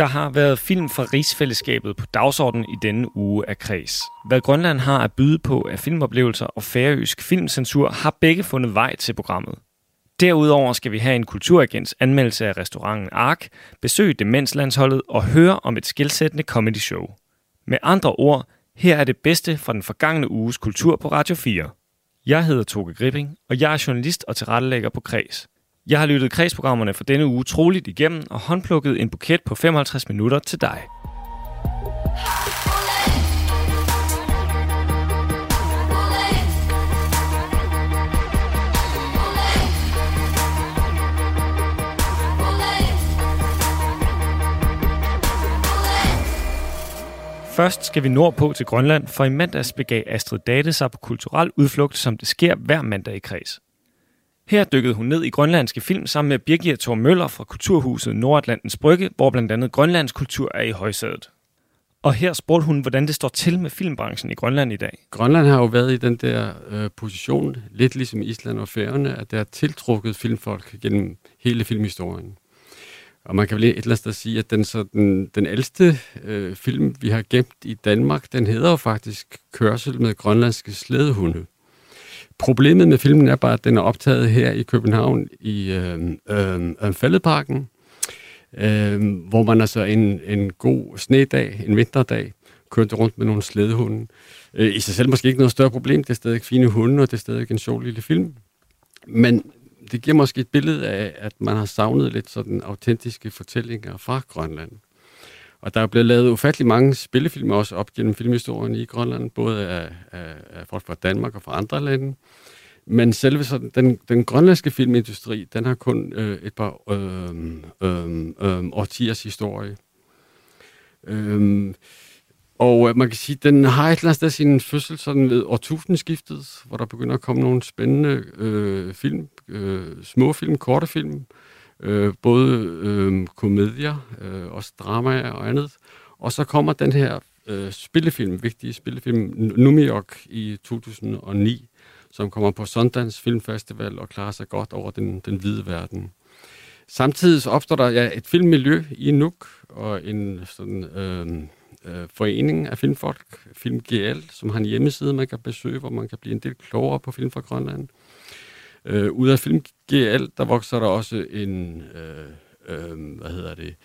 Der har været film fra rigsfællesskabet på dagsordenen i denne uge af Kreds. Hvad Grønland har at byde på af filmoplevelser og færøsk filmcensur har begge fundet vej til programmet. Derudover skal vi have en kulturagents anmeldelse af restauranten Ark, besøge Demenslandsholdet og høre om et skilsættende comedy show. Med andre ord, her er det bedste fra den forgangne uges kultur på Radio 4. Jeg hedder Toge Gripping, og jeg er journalist og tilrettelægger på Kreds. Jeg har lyttet kredsprogrammerne for denne uge troligt igennem og håndplukket en buket på 55 minutter til dig. Først skal vi nordpå til Grønland, for i mandags begav Astrid Date sig på kulturel udflugt, som det sker hver mandag i kreds. Her dykkede hun ned i grønlandske film sammen med Birgit Thor Møller fra Kulturhuset Nordatlantens Brygge, hvor blandt andet Grønlands kultur er i højsædet. Og her spurgte hun, hvordan det står til med filmbranchen i Grønland i dag. Grønland har jo været i den der øh, position, lidt ligesom Island og Færøerne, at det har tiltrukket filmfolk gennem hele filmhistorien. Og man kan vel et eller andet sted sige, at den, så den, den ældste øh, film, vi har gemt i Danmark, den hedder jo faktisk Kørsel med grønlandske slædehunde. Problemet med filmen er bare, at den er optaget her i København i øhm, øh, øh, Fældeparken, øh, hvor man altså en, en god snedag, en vinterdag, kørte rundt med nogle slædehunde. Øh, I sig selv måske ikke noget større problem, det er stadig fine hunde, og det er stadig en sjov lille film. Men det giver måske et billede af, at man har savnet lidt sådan autentiske fortællinger fra Grønland. Og der er blevet lavet ufattelig mange spillefilmer også op gennem filmhistorien i Grønland, både af, af, af folk fra Danmark og fra andre lande. Men selve sådan, den, den grønlandske filmindustri, den har kun øh, et par øh, øh, øh, årtiers historie. Øh, og øh, man kan sige, den har et eller andet sted sin fødsel sådan ved årtusindskiftet, hvor der begynder at komme nogle spændende øh, film, øh, små film, korte film, øh, Øh, både øh, komedier, øh, også dramaer og andet. Og så kommer den her øh, spillefilm, vigtige spillefilm, Numiok i 2009, som kommer på Sundance Filmfestival og klarer sig godt over den, den hvide verden. Samtidig så opstår der ja, et filmmiljø i Nuuk og en sådan, øh, øh, forening af filmfolk, Film GL, som har en hjemmeside, man kan besøge, hvor man kan blive en del klogere på film fra Grønland. Øh, ud af Film GL, der vokser der også en, øh, øh, hvad hedder det,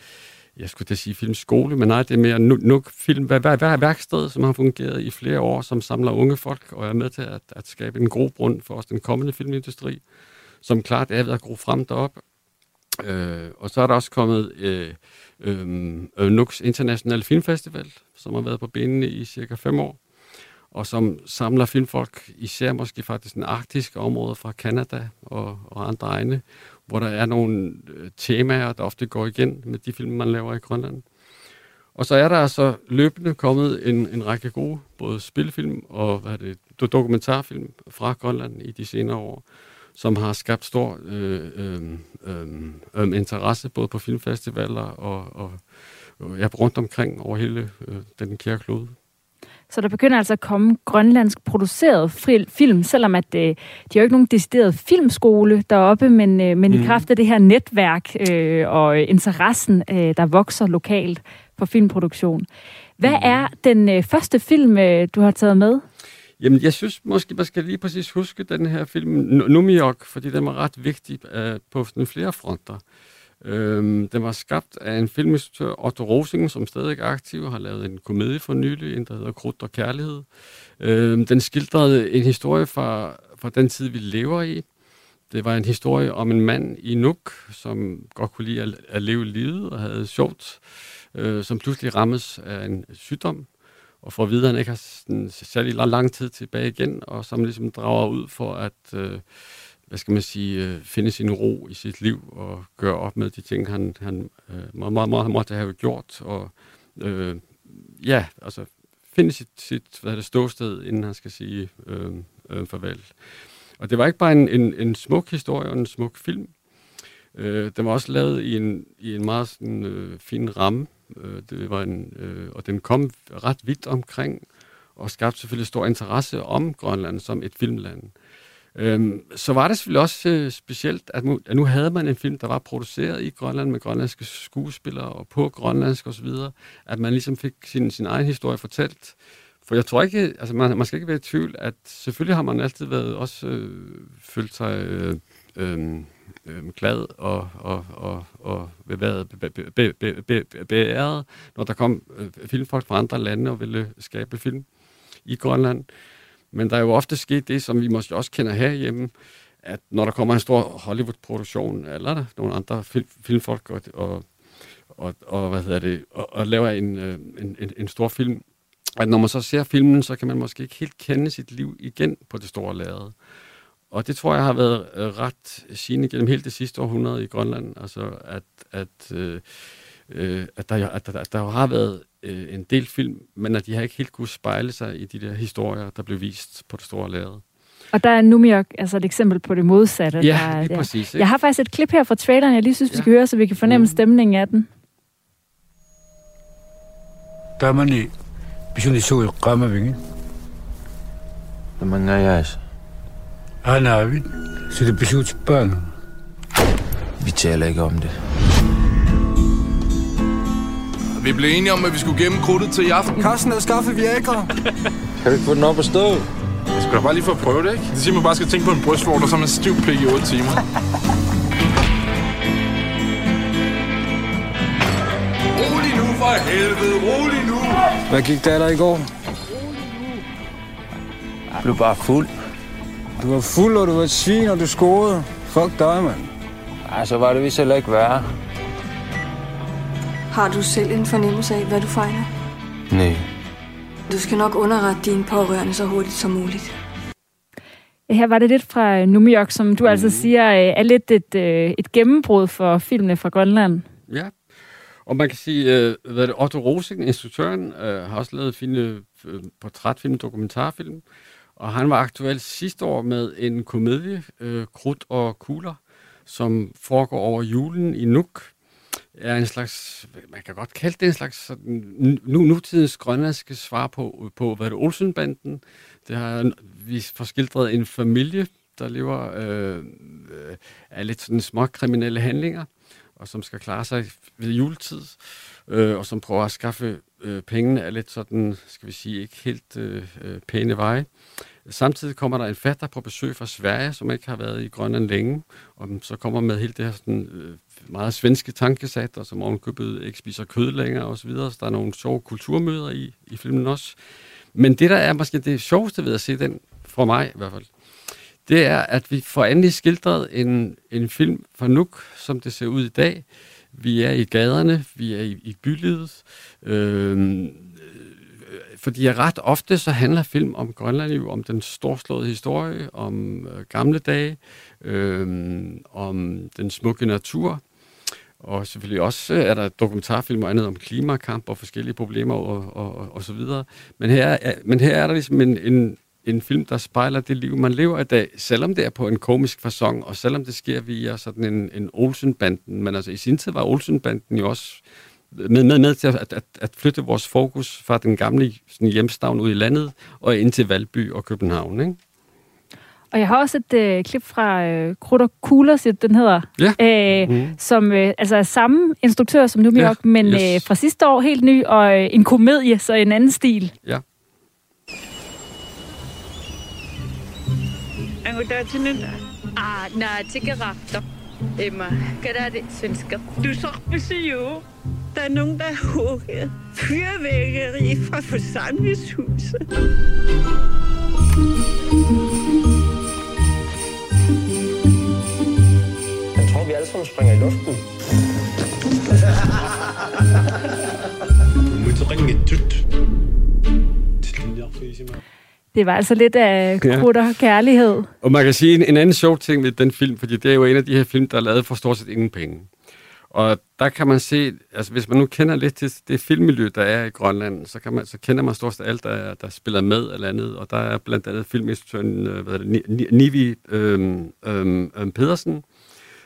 jeg skulle da sige filmskole, men nej, det er mere nu, nu film, hvad, hvad, hvad værksted, som har fungeret i flere år, som samler unge folk og er med til at, at skabe en god grund for os, den kommende filmindustri, som klart er ved at gro frem derop. Øh, og så er der også kommet øh, øh, Nux International Filmfestival, som har været på benene i cirka fem år, og som samler filmfolk, især måske faktisk den arktiske område fra Kanada og, og andre egne, hvor der er nogle øh, temaer, der ofte går igen med de film, man laver i Grønland. Og så er der altså løbende kommet en, en række gode, både spilfilm og hvad er det, dokumentarfilm fra Grønland i de senere år, som har skabt stor øh, øh, øh, øh, interesse både på filmfestivaler og, og, og ja, rundt omkring over hele øh, den kære klode. Så der begynder altså at komme grønlandsk produceret film, selvom at øh, de har jo ikke nogen decideret filmskole deroppe, men, øh, men mm. i kraft af det her netværk øh, og interessen, øh, der vokser lokalt for filmproduktion. Hvad mm. er den øh, første film, øh, du har taget med? Jamen, jeg synes måske, man skal lige præcis huske den her film, Numiok, fordi den var ret vigtig uh, på flere fronter. Øhm, den var skabt af en filminstruktør, Otto Rosing, som stadig er aktiv, og har lavet en komedie for nylig, en der hedder Krudt og Kærlighed. Øhm, den skildrede en historie fra, fra den tid, vi lever i. Det var en historie om en mand i Nuuk, som godt kunne lide at, at leve livet og havde sjovt, øh, som pludselig rammes af en sygdom, og får at vide, at han ikke har sådan, særlig lang, lang tid tilbage igen, og som ligesom drager ud for at... Øh, hvad skal man sige, øh, finde sin ro i sit liv og gøre op med de ting, han, han øh, meget, meget, meget måtte have gjort. Og øh, ja, altså finde sit, sit hvad er det, ståsted, inden han skal sige øh, øh, farvel. Og det var ikke bare en, en, en smuk historie og en smuk film. Øh, den var også lavet i en, i en meget sådan, øh, fin ramme. Øh, det var en, øh, og den kom ret vidt omkring og skabte selvfølgelig stor interesse om Grønland som et filmland. Øhm, så var det selvfølgelig også øh, specielt, at nu, at nu havde man en film, der var produceret i Grønland med grønlandske skuespillere og på grønlandsk osv., at man ligesom fik sin, sin egen historie fortalt. For jeg tror ikke, altså man, man skal ikke være i tvivl, at selvfølgelig har man altid været også øh, følt sig øh, øh, øh, glad og, og, og, og været beæret, når der kom øh, filmfolk fra andre lande og ville skabe film i Grønland. Men der er jo ofte sket det, som vi måske også kender herhjemme, at når der kommer en stor Hollywood-produktion, eller der nogle andre film, filmfolk og, og, og, og, hvad hedder det, og, og laver en, øh, en, en, en stor film, at når man så ser filmen, så kan man måske ikke helt kende sit liv igen på det store lærred. Og det tror jeg har været øh, ret sigende gennem hele det sidste århundrede i Grønland, altså at, at, øh, øh, at, der, at, der, at der jo har været øh, en del film, men at de har ikke helt kunne spejle sig i de der historier, der blev vist på det store lærred. Og der er Numiok altså et eksempel på det modsatte. Ja, der, lige der. præcis. Ikke? Jeg har faktisk et klip her fra traileren, jeg lige synes, vi ja. skal høre, så vi kan fornemme mm. stemningen af den. Gamani, بشون يسوي القامة بيجي لما نعياش أنا عبيد سيدي Vi تبان بيتشالي om det. Vi. Vi blev enige om, at vi skulle gemme krudtet til i aften. Carsten havde skaffet Viagra. kan ikke få den op at stå? Jeg skal da bare lige få at prøve det, ikke? Det siger, man bare skal tænke på en brystvort, og så man stiv pik i 8 timer. rolig nu, for helvede, rolig nu! Hvad gik der der i går? Jeg blev bare fuld. Du var fuld, og du var svin, og du scorede. Fuck dig, mand. Ej, så var det vist heller ikke værre. Har du selv en fornemmelse af, hvad du fejler? Nej. Du skal nok underrette dine pårørende så hurtigt som muligt. Her var det lidt fra York, som du mm. altså siger øh, er lidt et, øh, et gennembrud for filmene fra Grønland. Ja, og man kan sige, hvad det, Otto Rosing, instruktøren, har også lavet fine portrætfilm, dokumentarfilm, og han var aktuel sidste år med en komedie, Krudt og Kugler, som foregår over julen i Nuuk, er en slags, man kan godt kalde det en slags sådan, nu, nutidens grønlandske svar på, på hvad det Olsenbanden. Det har vi forskildret en familie, der lever øh, af lidt sådan små kriminelle handlinger, og som skal klare sig ved juletid, øh, og som prøver at skaffe øh, pengene af lidt sådan, skal vi sige, ikke helt øh, øh pæne veje. Samtidig kommer der en fatter på besøg fra Sverige, som ikke har været i Grønland længe, og så kommer med hele det her sådan, øh, meget svenske tankesat, og som ovenkøbet ikke spiser kød længere osv., så, så der er nogle sjove kulturmøder i, i filmen også. Men det, der er måske det sjoveste ved at se den, for mig i hvert fald, det er, at vi får endelig skildret en, en film fra Nuuk, som det ser ud i dag. Vi er i gaderne, vi er i, i bylivet. Øh, fordi ret ofte så handler film om Grønland jo om den storslåede historie, om øh, gamle dage, øh, om den smukke natur. Og selvfølgelig også øh, er der dokumentarfilm og andet om klimakamp og forskellige problemer og, og, og, og så videre. Men her, er, men her er der ligesom en, en, en film, der spejler det liv, man lever i dag, selvom det er på en komisk façon, og selvom det sker via sådan en, en Olsenbanden. Men altså i sin tid var Olsenbanden jo også med, med, med til at, at, at flytte vores fokus fra den gamle sådan, hjemstavn ud i landet og ind til Valby og København. Ikke? Og jeg har også et øh, klip fra øh, Krutter Kugler, den hedder, ja. øh, mm. som øh, altså er samme instruktør som New York, ja. men yes. øh, fra sidste år helt ny, og øh, en komedie, så en anden stil. Ja. Ang udatin Ah, na tigerafter. Emma, kada det svensker. Du så jo. Der er nogen, der har hugget fyrvækkeri fra forsamlingshuset. Jeg tror, vi alle sammen springer i luften. Det var altså lidt af krutter kærlighed. Og man kan sige en, en anden sjov ting ved den film, fordi det er jo en af de her film, der er lavet for stort set ingen penge. Og der kan man se, altså hvis man nu kender lidt til det filmmiljø, der er i Grønland, så, kan man, så kender man stort set alt, der, der spiller med eller andet. Og der er blandt andet filminstruktøren øh, hvad er det, Nivi øhm, øhm, øhm, Pedersen,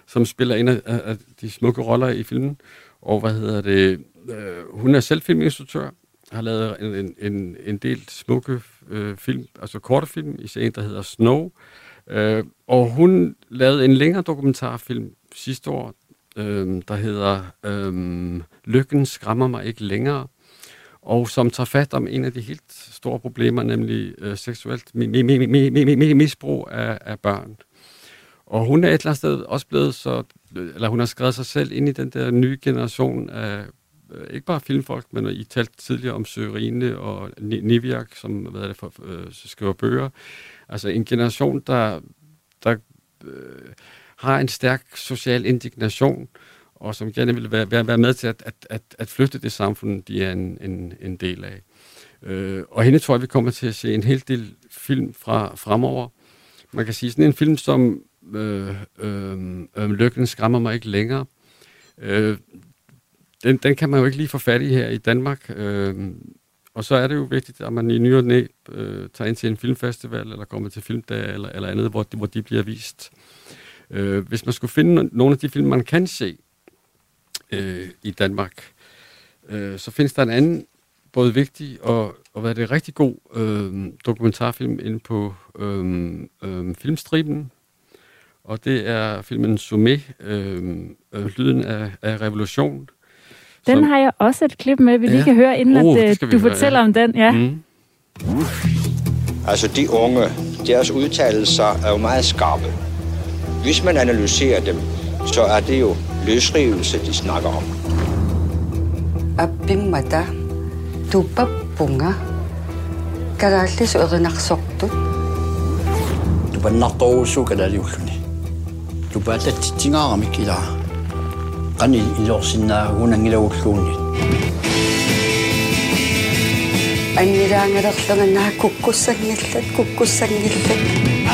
som spiller en af, af de smukke roller i filmen. Og hvad hedder det, øh, hun er selv filminstruktør, har lavet en, en, en del smukke øh, film, altså korte film, i en, der hedder Snow, Øh, og hun lavede en længere dokumentarfilm sidste år, øh, der hedder øh, Lykken skræmmer mig ikke længere, og som tager fat om en af de helt store problemer, nemlig øh, seksuelt misbrug af, af børn. Og hun er et eller andet sted også blevet så, eller hun har skrevet sig selv ind i den der nye generation af, øh, ikke bare filmfolk, men I talte tidligere om Sørine og Niviak, som hvad er det for, øh, skriver bøger. Altså en generation, der, der øh, har en stærk social indignation, og som gerne vil være, være, være med til at, at, at, at flytte det samfund, de er en, en, en del af. Øh, og hende tror jeg, vi kommer til at se en hel del film fra fremover. Man kan sige, sådan en film som øh, øh, øh, Lykken skræmmer mig ikke længere. Øh, den, den kan man jo ikke lige få fat i her i Danmark. Øh, og så er det jo vigtigt, at man i ny og næ øh, tager ind til en filmfestival, eller kommer til filmdag, eller, eller andet, hvor de, hvor de bliver vist. Øh, hvis man skulle finde nogle af de film, man kan se øh, i Danmark, øh, så findes der en anden både vigtig og, og hvad er det, rigtig god øh, dokumentarfilm inde på øh, øh, filmstriben, og det er filmen Sumé, øh, øh, Lyden af, af revolution. Den som, har jeg også et klip med, vi ja. lige kan høre, inden oh, at, du høre, fortæller ja. om den. Ja. Mm. Altså de unge, deres udtalelser er jo meget skarpe. Hvis man analyserer dem, så er det jo løsrivelse, de snakker om. Abimada, tubabunga, karalis urinaqsortu. Du var naqtoosu kalaliulluni. Du var tattingaarmik ilaa. Qani ilorsinnaaguunangilaulluunni аннилаангалерлунганаа куккуссангиллат куккуссангиллат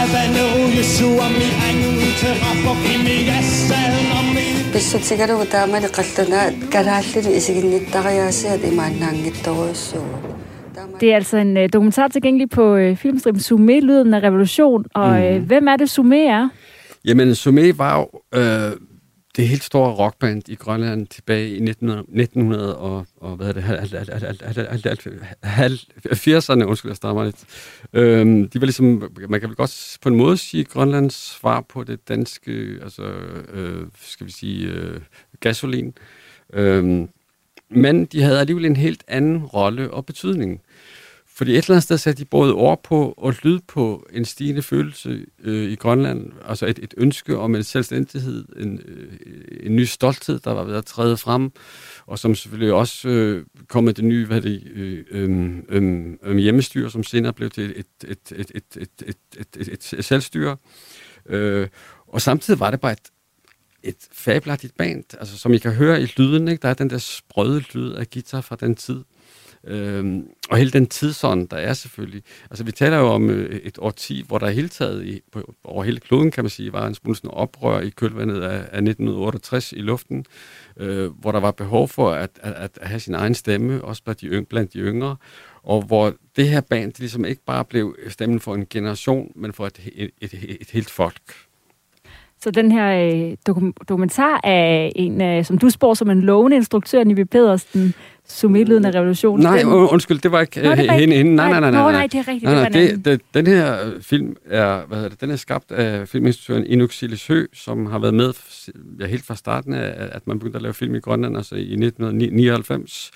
аванеруйуссуами анутерапокимигассаанарми писсутигалугу таамали qalлунаа калааллили исигинниттариаасиат имааннаангитторуйуссугу Det er altså en uh, dokumentar tilgængelig på uh, filmstriben Sumé, Lyden af Revolution. Og uh, hvem er det, Sumé er? Jamen, Sumé var jo øh, det helt store rockband i Grønland tilbage i 1900 og, og hvad er det, 80'erne, undskyld, jeg stammer lidt. Øhm, de var ligesom, man kan vel godt på en måde sige, Grønlands svar på det danske, altså, øh, skal vi sige, øh, gasolin. Øhm, men de havde alligevel en helt anden rolle og betydning. Fordi et eller andet sted satte de både ord på og lyd på en stigende følelse øh, i Grønland. Altså et, et ønske om en selvstændighed, en, øh, en ny stolthed, der var ved at træde frem, og som selvfølgelig også øh, kom med det nye hvad det, øh, øh, øh, øh, hjemmestyre, som senere blev til et, et, et, et, et, et, et, et, et selvstyre. Øh, og samtidig var det bare et, et fabelagtigt band, altså som I kan høre i lyden, ikke? der er den der sprøde lyd af guitar fra den tid. Øhm, og hele den tidsånd, der er selvfølgelig. Altså vi taler jo om øh, et årti, hvor der hele taget i, på, over hele kloden, kan man sige, var en smule sådan oprør i kølvandet af, af 1968 i luften, øh, hvor der var behov for at, at, at have sin egen stemme, også blandt de, yng, blandt de yngre, og hvor det her band det ligesom ikke bare blev stemmen for en generation, men for et, et, et, et, et helt folk. Så den her øh, dokumentar er en, øh, som du spår som en lovende instruktør, Nibi Pedersen, Sumidlyden af revolutionen. Nej, undskyld, det var ikke Nå, det hende. hende. Nej, nej, nej, nej. Nå, nej, det er rigtigt. Nej, nej, det, det, den her film er, hvad hedder det, den er skabt af filminstruktøren Inuk Silishø, som har været med ja, helt fra starten af, at man begyndte at lave film i Grønland, altså i 1999.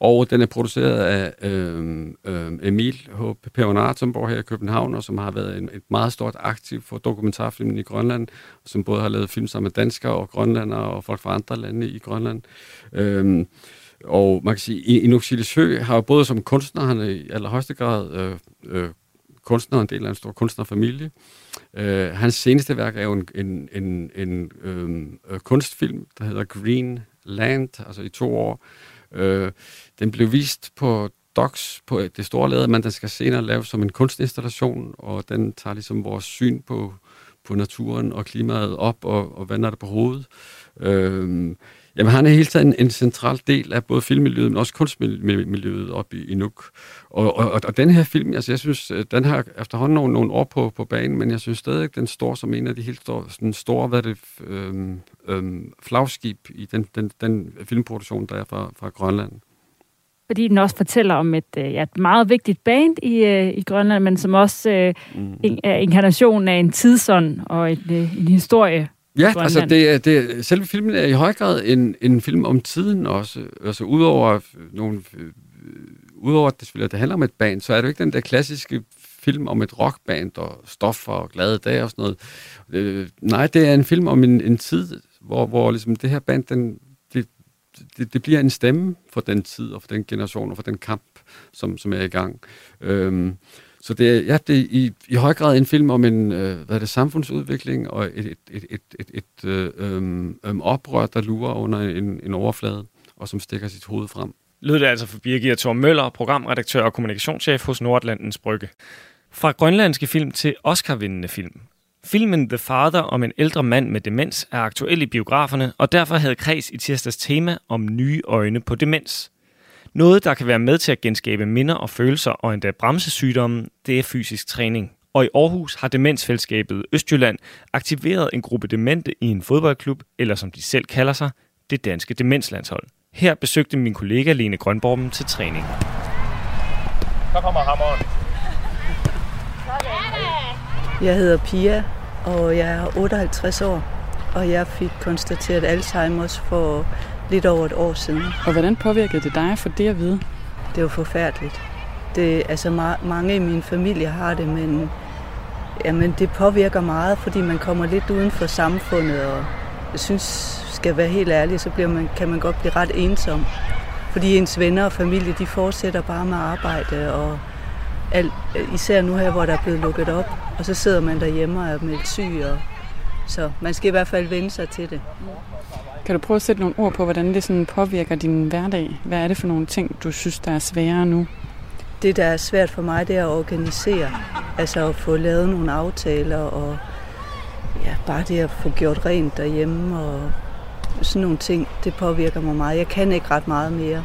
Og den er produceret af øh, øh, Emil H. Peonard, som bor her i København, og som har været en, et meget stort aktiv for dokumentarfilmen i Grønland, som både har lavet film sammen med danskere og grønlandere og folk fra andre lande i Grønland. Øh, og man kan sige, Inuk Silesø har jo både som kunstner, han er i allerhøjeste grad øh, øh, kunstner, en del af en stor kunstnerfamilie. Øh, hans seneste værk er jo en, en, en, en øh, øh kunstfilm, der hedder Green Land, altså i to år. Øh, den blev vist på Docs på det store lade, men den skal senere laves som en kunstinstallation, og den tager ligesom vores syn på, på naturen og klimaet op og, og vender det på hovedet. Øh, Jamen, han er hele tiden en, en central del af både filmmiljøet, men også kunstmiljøet op i, i Nuuk. Og, og, og den her film, altså jeg synes, øh, den har efterhånden nogle, nogle år på, på banen, men jeg synes stadig, den står som en af de helt store, sådan store hvad det, øhm, øhm, flagskib i den, den, den filmproduktion, der er fra, fra Grønland. fordi den også fortæller om et, øh, ja, et meget vigtigt band i, øh, i Grønland, men som også øh, mm. er inkarnationen af en tidsånd og en, en historie. Ja, altså det det selve filmen er i høj grad en, en film om tiden også. Altså udover nogle... Øh, udover at det, selvfølgelig, at det handler om et band, så er det jo ikke den der klassiske film om et rockband og stoffer og glade dage og sådan noget. Øh, nej, det er en film om en, en tid, hvor, hvor ligesom det her band, den, det, det, det bliver en stemme for den tid og for den generation og for den kamp, som, som er i gang. Øhm, så det er, ja, det er i, i høj grad en film om en øh, hvad er det, samfundsudvikling og et, et, et, et, et, et øh, øh, oprør, der lurer under en, en overflade og som stikker sit hoved frem. Lød det altså for Birgit Thor Møller, programredaktør og kommunikationschef hos Nordlandens Brygge. Fra grønlandske film til Oscar-vindende film. Filmen The Father om en ældre mand med demens er aktuel i biograferne, og derfor havde Kreds i tirsdags tema om nye øjne på demens. Noget, der kan være med til at genskabe minder og følelser og endda bremse sygdommen, det er fysisk træning. Og i Aarhus har Demensfællesskabet Østjylland aktiveret en gruppe demente i en fodboldklub, eller som de selv kalder sig, det danske demenslandshold. Her besøgte min kollega Lene Grønborg til træning. Så kommer hammeren. Jeg hedder Pia, og jeg er 58 år, og jeg fik konstateret Alzheimer's for lidt over et år siden. Og hvordan påvirkede det dig for det at vide? Det var forfærdeligt. Det, altså ma- mange i min familie har det, men jamen, det påvirker meget, fordi man kommer lidt uden for samfundet, og jeg synes, skal være helt ærlig, så bliver man, kan man godt blive ret ensom. Fordi ens venner og familie, de fortsætter bare med arbejde, og alt, især nu her, hvor der er blevet lukket op, og så sidder man derhjemme og er meldt syg, og, så man skal i hvert fald vende sig til det. Kan du prøve at sætte nogle ord på, hvordan det sådan påvirker din hverdag? Hvad er det for nogle ting, du synes, der er svære nu? Det, der er svært for mig, det er at organisere. Altså at få lavet nogle aftaler, og ja, bare det at få gjort rent derhjemme, og sådan nogle ting, det påvirker mig meget. Jeg kan ikke ret meget mere.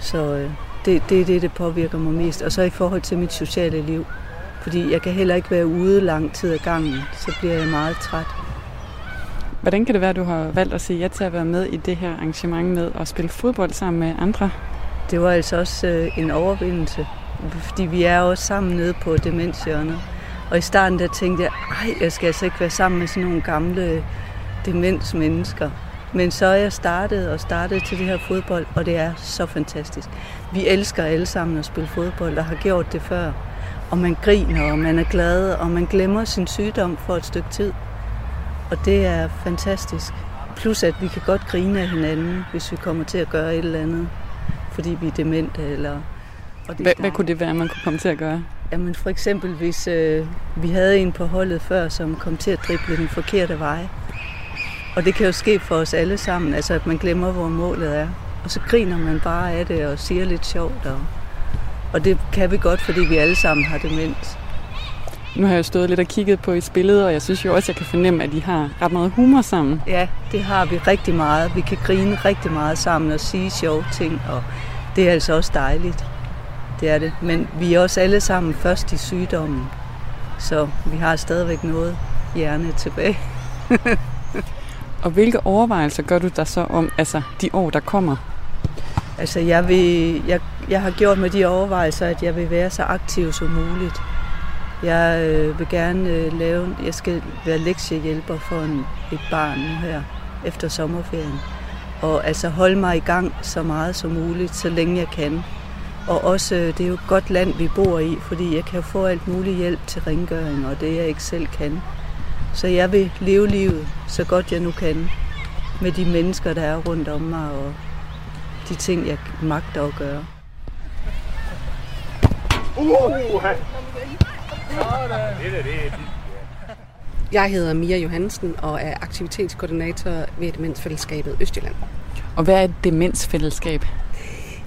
Så øh, det, det er det, det påvirker mig mest. Og så i forhold til mit sociale liv. Fordi jeg kan heller ikke være ude lang tid ad gangen. Så bliver jeg meget træt. Hvordan kan det være, at du har valgt at sige ja til at være med i det her arrangement med at spille fodbold sammen med andre? Det var altså også øh, en overvindelse. Fordi vi er også sammen nede på demenshjørnet. Og i starten der tænkte jeg, ej, jeg skal altså ikke være sammen med sådan nogle gamle demensmennesker. Men så er jeg startet og startet til det her fodbold, og det er så fantastisk. Vi elsker alle sammen at spille fodbold og har gjort det før. Og man griner, og man er glad, og man glemmer sin sygdom for et stykke tid. Og det er fantastisk. Plus at vi kan godt grine af hinanden, hvis vi kommer til at gøre et eller andet, fordi vi er demente. Eller, og det hvad, hvad kunne det være, man kunne komme til at gøre? Jamen for eksempel, hvis øh, vi havde en på holdet før, som kom til at drible den forkerte vej, og det kan jo ske for os alle sammen, altså at man glemmer, hvor målet er. Og så griner man bare af det og siger lidt sjovt. Og, og det kan vi godt, fordi vi alle sammen har demens. Nu har jeg stået lidt og kigget på i spillet, og jeg synes jo også, at jeg kan fornemme, at I har ret meget humor sammen. Ja, det har vi rigtig meget. Vi kan grine rigtig meget sammen og sige sjove ting, og det er altså også dejligt. Det er det. Men vi er også alle sammen først i sygdommen, så vi har stadigvæk noget hjerne tilbage. Og hvilke overvejelser gør du der så om altså, de år, der kommer? Altså, jeg, vil, jeg, jeg har gjort med de overvejelser, at jeg vil være så aktiv som muligt. Jeg øh, vil gerne øh, lave, jeg skal være lektiehjælper for en, et barn nu her efter sommerferien. Og altså holde mig i gang så meget som muligt, så længe jeg kan. Og også, øh, det er jo et godt land, vi bor i, fordi jeg kan få alt muligt hjælp til rengøring, og det jeg ikke selv kan. Så jeg vil leve livet så godt jeg nu kan med de mennesker, der er rundt om mig og de ting, jeg magter at gøre. Jeg hedder Mia Johansen og er aktivitetskoordinator ved Demensfællesskabet Østjylland. Og hvad er et demensfællesskab?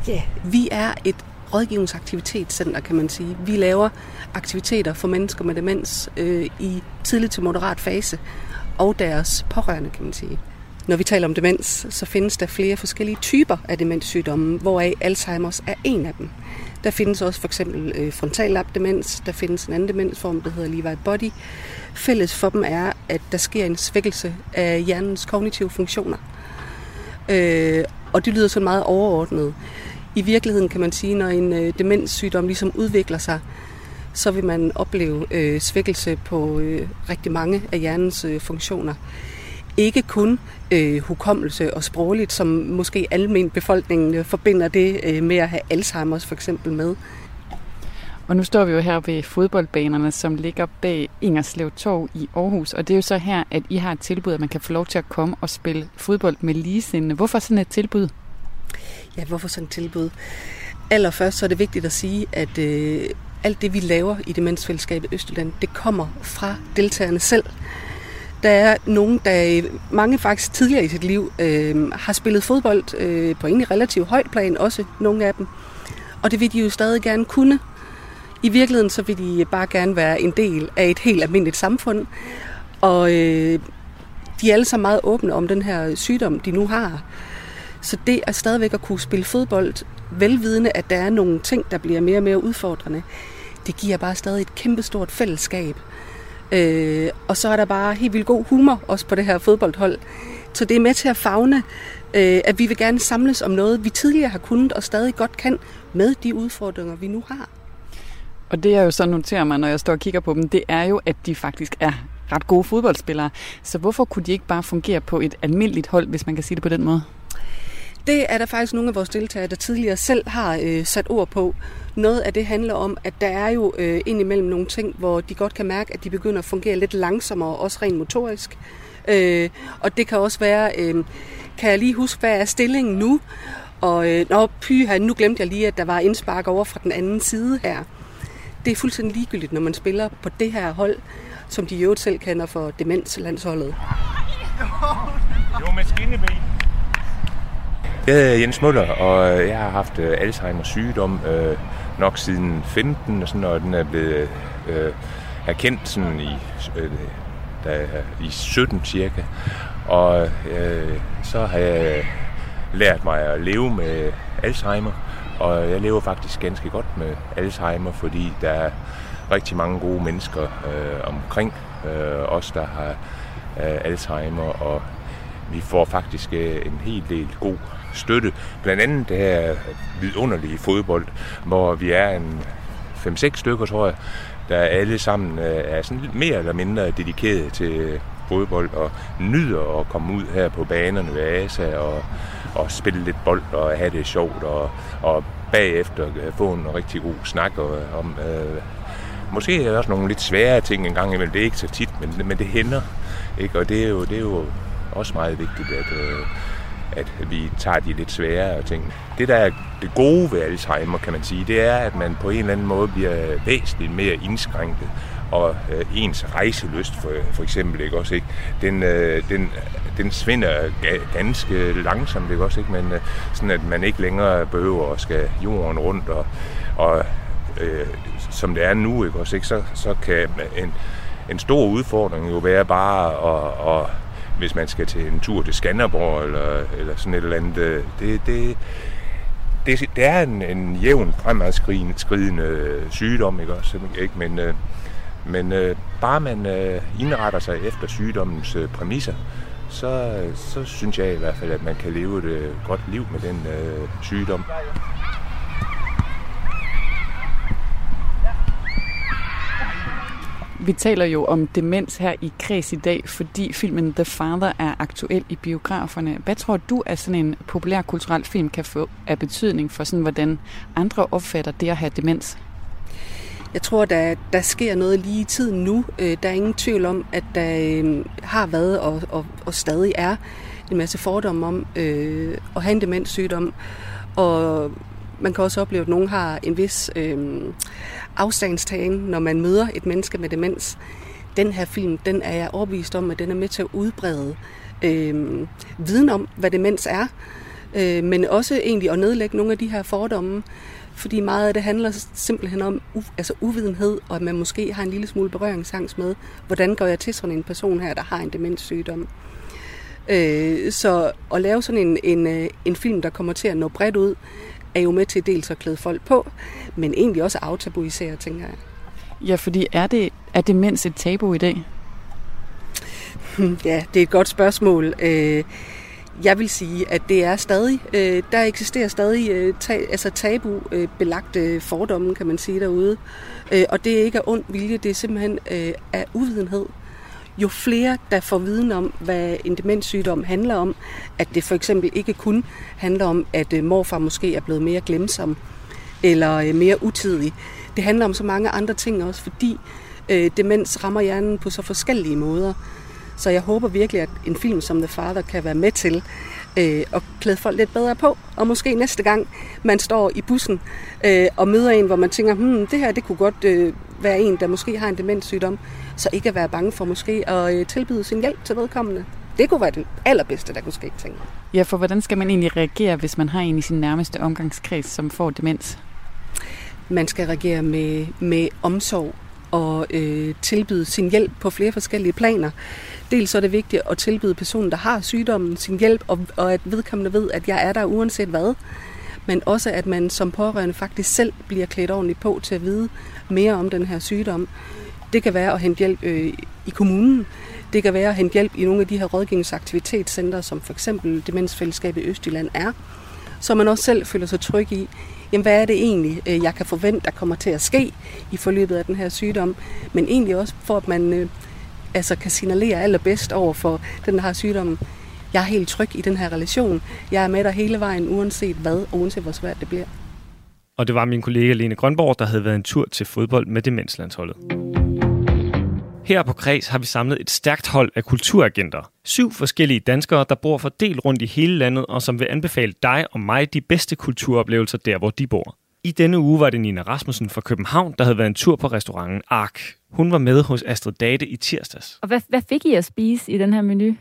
Ja, vi er et rådgivningsaktivitetscenter, kan man sige. Vi laver aktiviteter for mennesker med demens øh, i tidlig til moderat fase, og deres pårørende, kan man sige. Når vi taler om demens, så findes der flere forskellige typer af demenssygdomme, hvoraf Alzheimer's er en af dem. Der findes også for eksempel øh, frontallapdemens, der findes en anden demensform, der hedder Levi body. Fælles for dem er, at der sker en svækkelse af hjernens kognitive funktioner. Øh, og det lyder så meget overordnet. i virkeligheden kan man sige, når en øh, demenssygdom ligesom udvikler sig, så vil man opleve øh, svækkelse på øh, rigtig mange af hjernens øh, funktioner. Ikke kun øh, hukommelse og sprogligt, som måske almen befolkningen øh, forbinder det øh, med at have Alzheimer's for eksempel med. Og nu står vi jo her ved fodboldbanerne, som ligger bag Ingerslev Torv i Aarhus. Og det er jo så her, at I har et tilbud, at man kan få lov til at komme og spille fodbold med ligesindede. Hvorfor sådan et tilbud? Ja, hvorfor sådan et tilbud? Allerførst så er det vigtigt at sige, at øh, alt det, vi laver i Demensfællesskabet Østjylland, det kommer fra deltagerne selv. Der er nogen, der mange faktisk tidligere i sit liv øh, har spillet fodbold øh, på egentlig relativt højt plan, også nogle af dem. Og det vil de jo stadig gerne kunne. I virkeligheden så vil de bare gerne være en del af et helt almindeligt samfund. Og øh, de er alle sammen meget åbne om den her sygdom, de nu har. Så det er stadigvæk at kunne spille fodbold, velvidende, at der er nogle ting, der bliver mere og mere udfordrende, det giver bare stadig et kæmpestort fællesskab. Øh, og så er der bare helt vildt god humor også på det her fodboldhold. Så det er med til at fagne, øh, at vi vil gerne samles om noget, vi tidligere har kunnet og stadig godt kan med de udfordringer, vi nu har. Og det jeg jo så noterer mig, når jeg står og kigger på dem, det er jo, at de faktisk er ret gode fodboldspillere. Så hvorfor kunne de ikke bare fungere på et almindeligt hold, hvis man kan sige det på den måde? Det er der faktisk nogle af vores deltagere, der tidligere selv har øh, sat ord på. Noget af det handler om, at der er jo øh, indimellem nogle ting, hvor de godt kan mærke, at de begynder at fungere lidt langsommere, også rent motorisk. Øh, og det kan også være, øh, kan jeg lige huske, hvad er stillingen nu? Og øh, nå, pyha, nu glemte jeg lige, at der var indspark over fra den anden side her. Det er fuldstændig ligegyldigt, når man spiller på det her hold, som de jo selv kender for demenslandsholdet. Jo, med skinneben. Jeg hedder Jens Møller, og jeg har haft øh, Alzheimer's sygdom øh, nok siden 15, og, sådan, og den er blevet øh, erkendt sådan i, øh, da, i 17 cirka. Og øh, så har jeg lært mig at leve med Alzheimer, og jeg lever faktisk ganske godt med Alzheimer, fordi der er rigtig mange gode mennesker øh, omkring øh, os, der har øh, Alzheimer, og vi får faktisk øh, en hel del god støtte. Blandt andet det her vidunderlige fodbold, hvor vi er en 5-6 stykker, tror jeg, der alle sammen øh, er sådan lidt mere eller mindre dedikeret til fodbold og nyder at komme ud her på banerne ved ASA og, og spille lidt bold og have det sjovt og, og bagefter øh, få en rigtig god snak om øh, måske er der også nogle lidt svære ting engang imellem. Det er ikke så tit, men, men det hænder. Ikke? Og det er, jo, det er jo også meget vigtigt, at, øh, at vi tager de lidt sværere ting. Det, der er det gode ved Alzheimer, kan man sige, det er, at man på en eller anden måde bliver væsentligt mere indskrænket, og øh, ens rejseløst for, for eksempel, ikke også, ikke? Den, øh, den, den svinder ganske langsomt, ikke også, ikke? Men øh, sådan, at man ikke længere behøver at skal jorden rundt, og, og øh, som det er nu, ikke også, ikke? Så, så kan en, en stor udfordring jo være bare at, at hvis man skal til en tur til Skanderborg eller, eller sådan et eller andet. Øh, det, det, det, det er en, en jævn fremadskridende øh, sygdom, ikke også? Ikke? Men, øh, men øh, bare man øh, indretter sig efter sygdommens præmisser, så, så synes jeg i hvert fald, at man kan leve et godt liv med den øh, sygdom. Vi taler jo om demens her i Kreds i dag, fordi filmen The Father er aktuel i biograferne. Hvad tror du, at sådan en populær kulturel film kan få af betydning for sådan, hvordan andre opfatter det at have demens? Jeg tror, der, der sker noget lige i tiden nu. Øh, der er ingen tvivl om, at der øh, har været og, og, og stadig er en masse fordomme om øh, at have en demenssygdom. Og man kan også opleve, at nogen har en vis øh, afstandstagen, når man møder et menneske med demens. Den her film, den er jeg overbevist om, at den er med til at udbrede øh, viden om, hvad demens er, øh, men også egentlig at nedlægge nogle af de her fordomme, fordi meget af det handler simpelthen om u- altså uvidenhed, og at man måske har en lille smule berøringsangst med, hvordan går jeg til sådan en person her, der har en demenssygdom. Øh, så at lave sådan en, en, øh, en film, der kommer til at nå bredt ud, er jo med til dels at klæde folk på, men egentlig også aftabuisere, tænker jeg. Ja, fordi er det er demens et tabu i dag? Ja, det er et godt spørgsmål. Øh, jeg vil sige, at det er stadig, øh, der eksisterer stadig øh, altså tabu-belagte fordomme, kan man sige derude. Og det er ikke af ond vilje, det er simpelthen af uvidenhed. Jo flere, der får viden om, hvad en demenssygdom handler om, at det for eksempel ikke kun handler om, at øh, morfar måske er blevet mere glemsom, eller øh, mere utidig. Det handler om så mange andre ting også, fordi øh, demens rammer hjernen på så forskellige måder. Så jeg håber virkelig, at en film som The Father kan være med til øh, at klæde folk lidt bedre på. Og måske næste gang, man står i bussen øh, og møder en, hvor man tænker, hmm, det her det kunne godt øh, være en, der måske har en demenssygdom, så ikke at være bange for måske at øh, tilbyde sin hjælp til vedkommende. Det kunne være det allerbedste, der kunne ske, tænker Ja, for hvordan skal man egentlig reagere, hvis man har en i sin nærmeste omgangskreds, som får demens? Man skal reagere med, med omsorg og øh, tilbyde sin hjælp på flere forskellige planer. Dels er det vigtigt at tilbyde personen, der har sygdommen, sin hjælp, og, og at vedkommende ved, at jeg er der uanset hvad. Men også at man som pårørende faktisk selv bliver klædt ordentligt på til at vide mere om den her sygdom. Det kan være at hente hjælp øh, i kommunen. Det kan være at hente hjælp i nogle af de her rådgivningsaktivitetscentre, som for eksempel Demensfællesskabet i Østjylland er. Så man også selv føler sig tryg i, jamen hvad er det egentlig, øh, jeg kan forvente, der kommer til at ske i forløbet af den her sygdom. Men egentlig også for, at man øh, altså kan signalere allerbedst over for den, der har sygdommen. Jeg er helt tryg i den her relation. Jeg er med dig hele vejen, uanset hvad, og uanset hvor svært det bliver. Og det var min kollega Lene Grønborg, der havde været en tur til fodbold med Demenslandsholdet. Her på Kreds har vi samlet et stærkt hold af kulturagenter. Syv forskellige danskere, der bor fordelt rundt i hele landet, og som vil anbefale dig og mig de bedste kulturoplevelser der, hvor de bor. I denne uge var det Nina Rasmussen fra København, der havde været en tur på restauranten Ark. Hun var med hos Astrid Date i tirsdags. Og hvad, hvad fik I at spise i den her menu?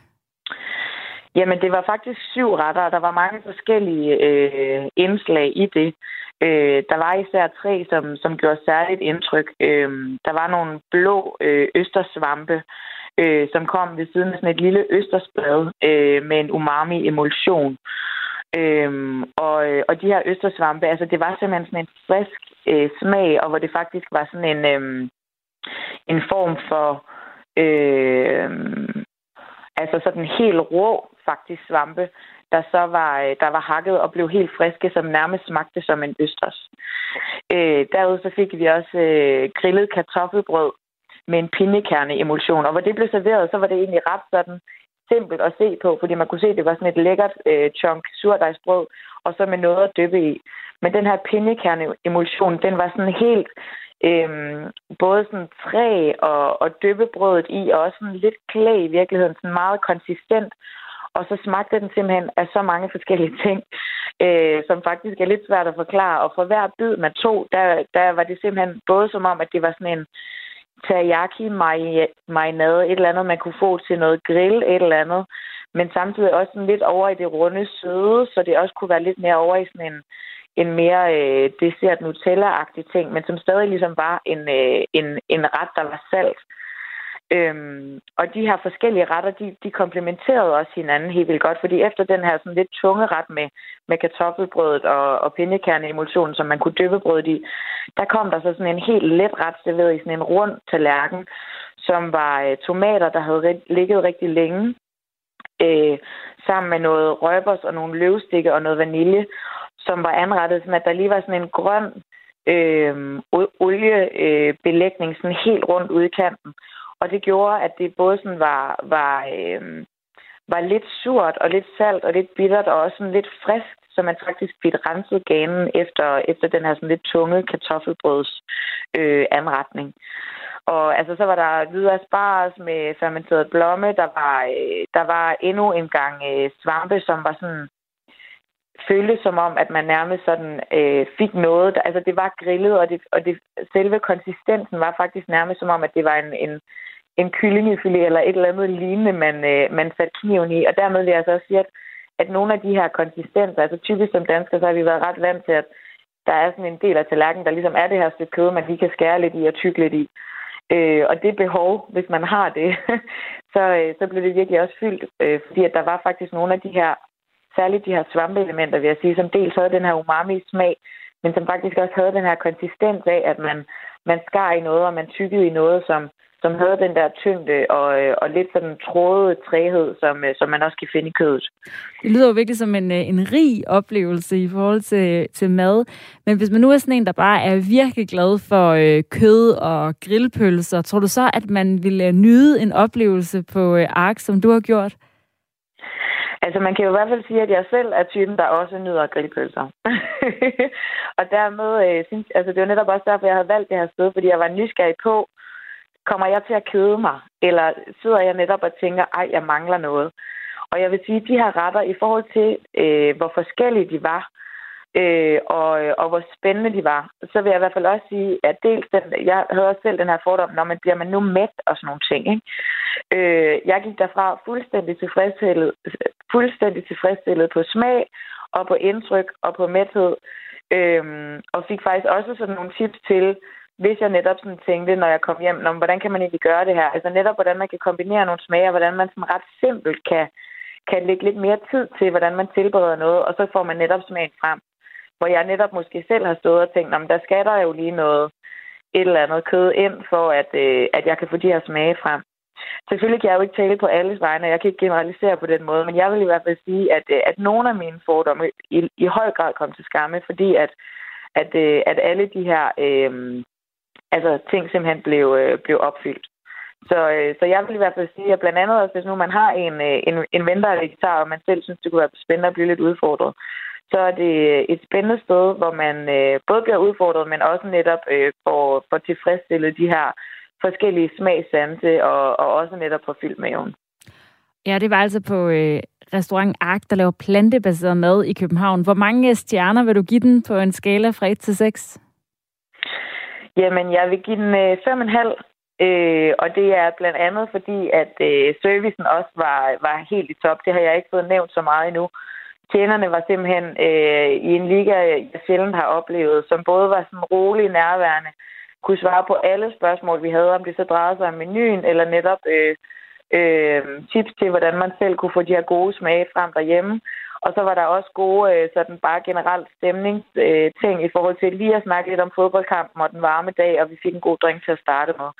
Jamen, det var faktisk syv retter, og der var mange forskellige øh, indslag i det. Øh, der var især tre, som, som gjorde særligt indtryk. Øh, der var nogle blå øh, østersvampe, øh, som kom ved siden af sådan et lille østersblad øh, med en umami-emulsion. Øhm, og, øh, og de her østersvampe, altså det var simpelthen sådan en frisk øh, smag, og hvor det faktisk var sådan en, øh, en form for øh, altså sådan helt rå faktisk svampe, der så var, øh, der var hakket og blev helt friske, som nærmest smagte som en østers. Øh, derudover så fik vi også øh, grillet kartoffelbrød med en pindekerneemulsion, og hvor det blev serveret, så var det egentlig ret sådan simpelt at se på, fordi man kunne se, at det var sådan et lækkert øh, chunk surdejsbrød, og så med noget at dyppe i. Men den her pindekerneemulsion, den var sådan helt øhm, både sådan træ og, og dyppebrødet i, og også sådan lidt klæ i virkeligheden, sådan meget konsistent. Og så smagte den simpelthen af så mange forskellige ting, øh, som faktisk er lidt svært at forklare. Og for hver bid man tog, der, der var det simpelthen både som om, at det var sådan en teriyaki marinade, et eller andet, man kunne få til noget grill, et eller andet. Men samtidig også sådan lidt over i det runde søde, så det også kunne være lidt mere over i sådan en, en mere øh, dessert nutella ting, men som stadig ligesom var en, øh, en, en ret, der var salt. Øhm, og de her forskellige retter, de, de komplementerede også hinanden helt vildt godt, fordi efter den her sådan lidt tunge ret med, med kartoffelbrødet og, og pindekerneemulsionen, som man kunne dyppe brødet i, der kom der så sådan en helt let ret serveret i sådan en rund tallerken, som var øh, tomater, der havde ligget rigtig længe, øh, sammen med noget røbers og nogle løvstikke og noget vanilje, som var anrettet sådan, at der lige var sådan en grøn øh, oliebelægning sådan helt rundt ude i kanten. Og det gjorde, at det både sådan var, var, øh, var lidt surt og lidt salt og lidt bittert og også sådan lidt frisk, så man faktisk fik renset ganen efter, efter den her sådan lidt tunge kartoffelbrøds øh, anretning. Og altså, så var der hvide asparges med fermenteret blomme. Der var, øh, der var endnu en gang øh, svampe, som var sådan føltes som om, at man nærmest sådan øh, fik noget. Der, altså, det var grillet, og, det, og det, selve konsistensen var faktisk nærmest som om, at det var en, en, en kyllingefilet eller et eller andet lignende, man, øh, man satte kniven i. Og dermed vil jeg så også sige, at, at nogle af de her konsistenser, altså typisk som danskere, så har vi været ret vant til, at der er sådan en del af tallerkenen, der ligesom er det her stykke kød, man lige kan skære lidt i og tykke lidt i. Øh, og det behov, hvis man har det, så, øh, så blev det virkelig også fyldt, øh, fordi at der var faktisk nogle af de her særligt de her svampeelementer, vil jeg sige, som dels havde den her umami-smag, men som faktisk også havde den her konsistens af, at man, man skar i noget, og man tykkede i noget, som, som havde den der tyngde og, øh, og lidt sådan trådet træhed, som, øh, som man også kan finde i kødet. Det lyder jo virkelig som en, øh, en rig oplevelse i forhold til, til mad. Men hvis man nu er sådan en, der bare er virkelig glad for øh, kød og grillpølser, tror du så, at man ville nyde en oplevelse på øh, Ark, som du har gjort? Altså, man kan jo i hvert fald sige, at jeg selv er typen, der også nyder grillpølser. og dermed, øh, synes, altså, det var netop også derfor, jeg havde valgt det her sted, fordi jeg var nysgerrig på, kommer jeg til at kede mig? Eller sidder jeg netop og tænker, ej, jeg mangler noget? Og jeg vil sige, at de her retter, i forhold til, øh, hvor forskellige de var, øh, og, og hvor spændende de var, så vil jeg i hvert fald også sige, at dels den, jeg havde også selv den her fordom, når man bliver man nu mæt og sådan nogle ting. Ikke? Øh, jeg gik derfra fuldstændig tilfredsstillet, fuldstændig tilfredsstillet på smag og på indtryk og på mæthed, øh, og fik faktisk også sådan nogle tips til, hvis jeg netop sådan tænkte, når jeg kom hjem, om, hvordan kan man egentlig gøre det her? Altså netop, hvordan man kan kombinere nogle smage, og hvordan man sådan ret simpelt kan, kan lægge lidt mere tid til, hvordan man tilbereder noget, og så får man netop smagen frem hvor jeg netop måske selv har stået og tænkt, der skal der jo lige noget, et eller andet kød ind, for at, øh, at jeg kan få de her smage frem. Selvfølgelig kan jeg jo ikke tale på alles vegne, jeg kan ikke generalisere på den måde, men jeg vil i hvert fald sige, at, øh, at nogle af mine fordomme i, i høj grad kom til skamme, fordi at, at, øh, at alle de her øh, altså, ting simpelthen blev, øh, blev opfyldt. Så, øh, så jeg vil i hvert fald sige, at blandt andet også, hvis nu man har en, øh, en, en ven, der er vegetar, og man selv synes, det kunne være spændende at blive lidt udfordret, så er det øh, et spændende sted, hvor man øh, både bliver udfordret, men også netop øh, får, får tilfredsstillet de her forskellige smagsanse, og, og også netop får fyldt maven. Ja, det var altså på øh, restaurant Ark, der laver plantebaseret mad i København. Hvor mange stjerner vil du give den på en skala fra 1 til 6? Jamen, jeg vil give den øh, 5,5. Øh, og det er blandt andet fordi, at øh, servicen også var, var helt i top. Det har jeg ikke fået nævnt så meget endnu tjenerne var simpelthen øh, i en liga, jeg sjældent har oplevet, som både var sådan rolig nærværende, kunne svare på alle spørgsmål, vi havde, om det så drejede sig om menuen, eller netop øh, øh, tips til, hvordan man selv kunne få de her gode smage frem derhjemme. Og så var der også gode, øh, sådan bare generelt stemningsting øh, i forhold til lige at snakke lidt om fodboldkampen og den varme dag, og vi fik en god drink til at starte med.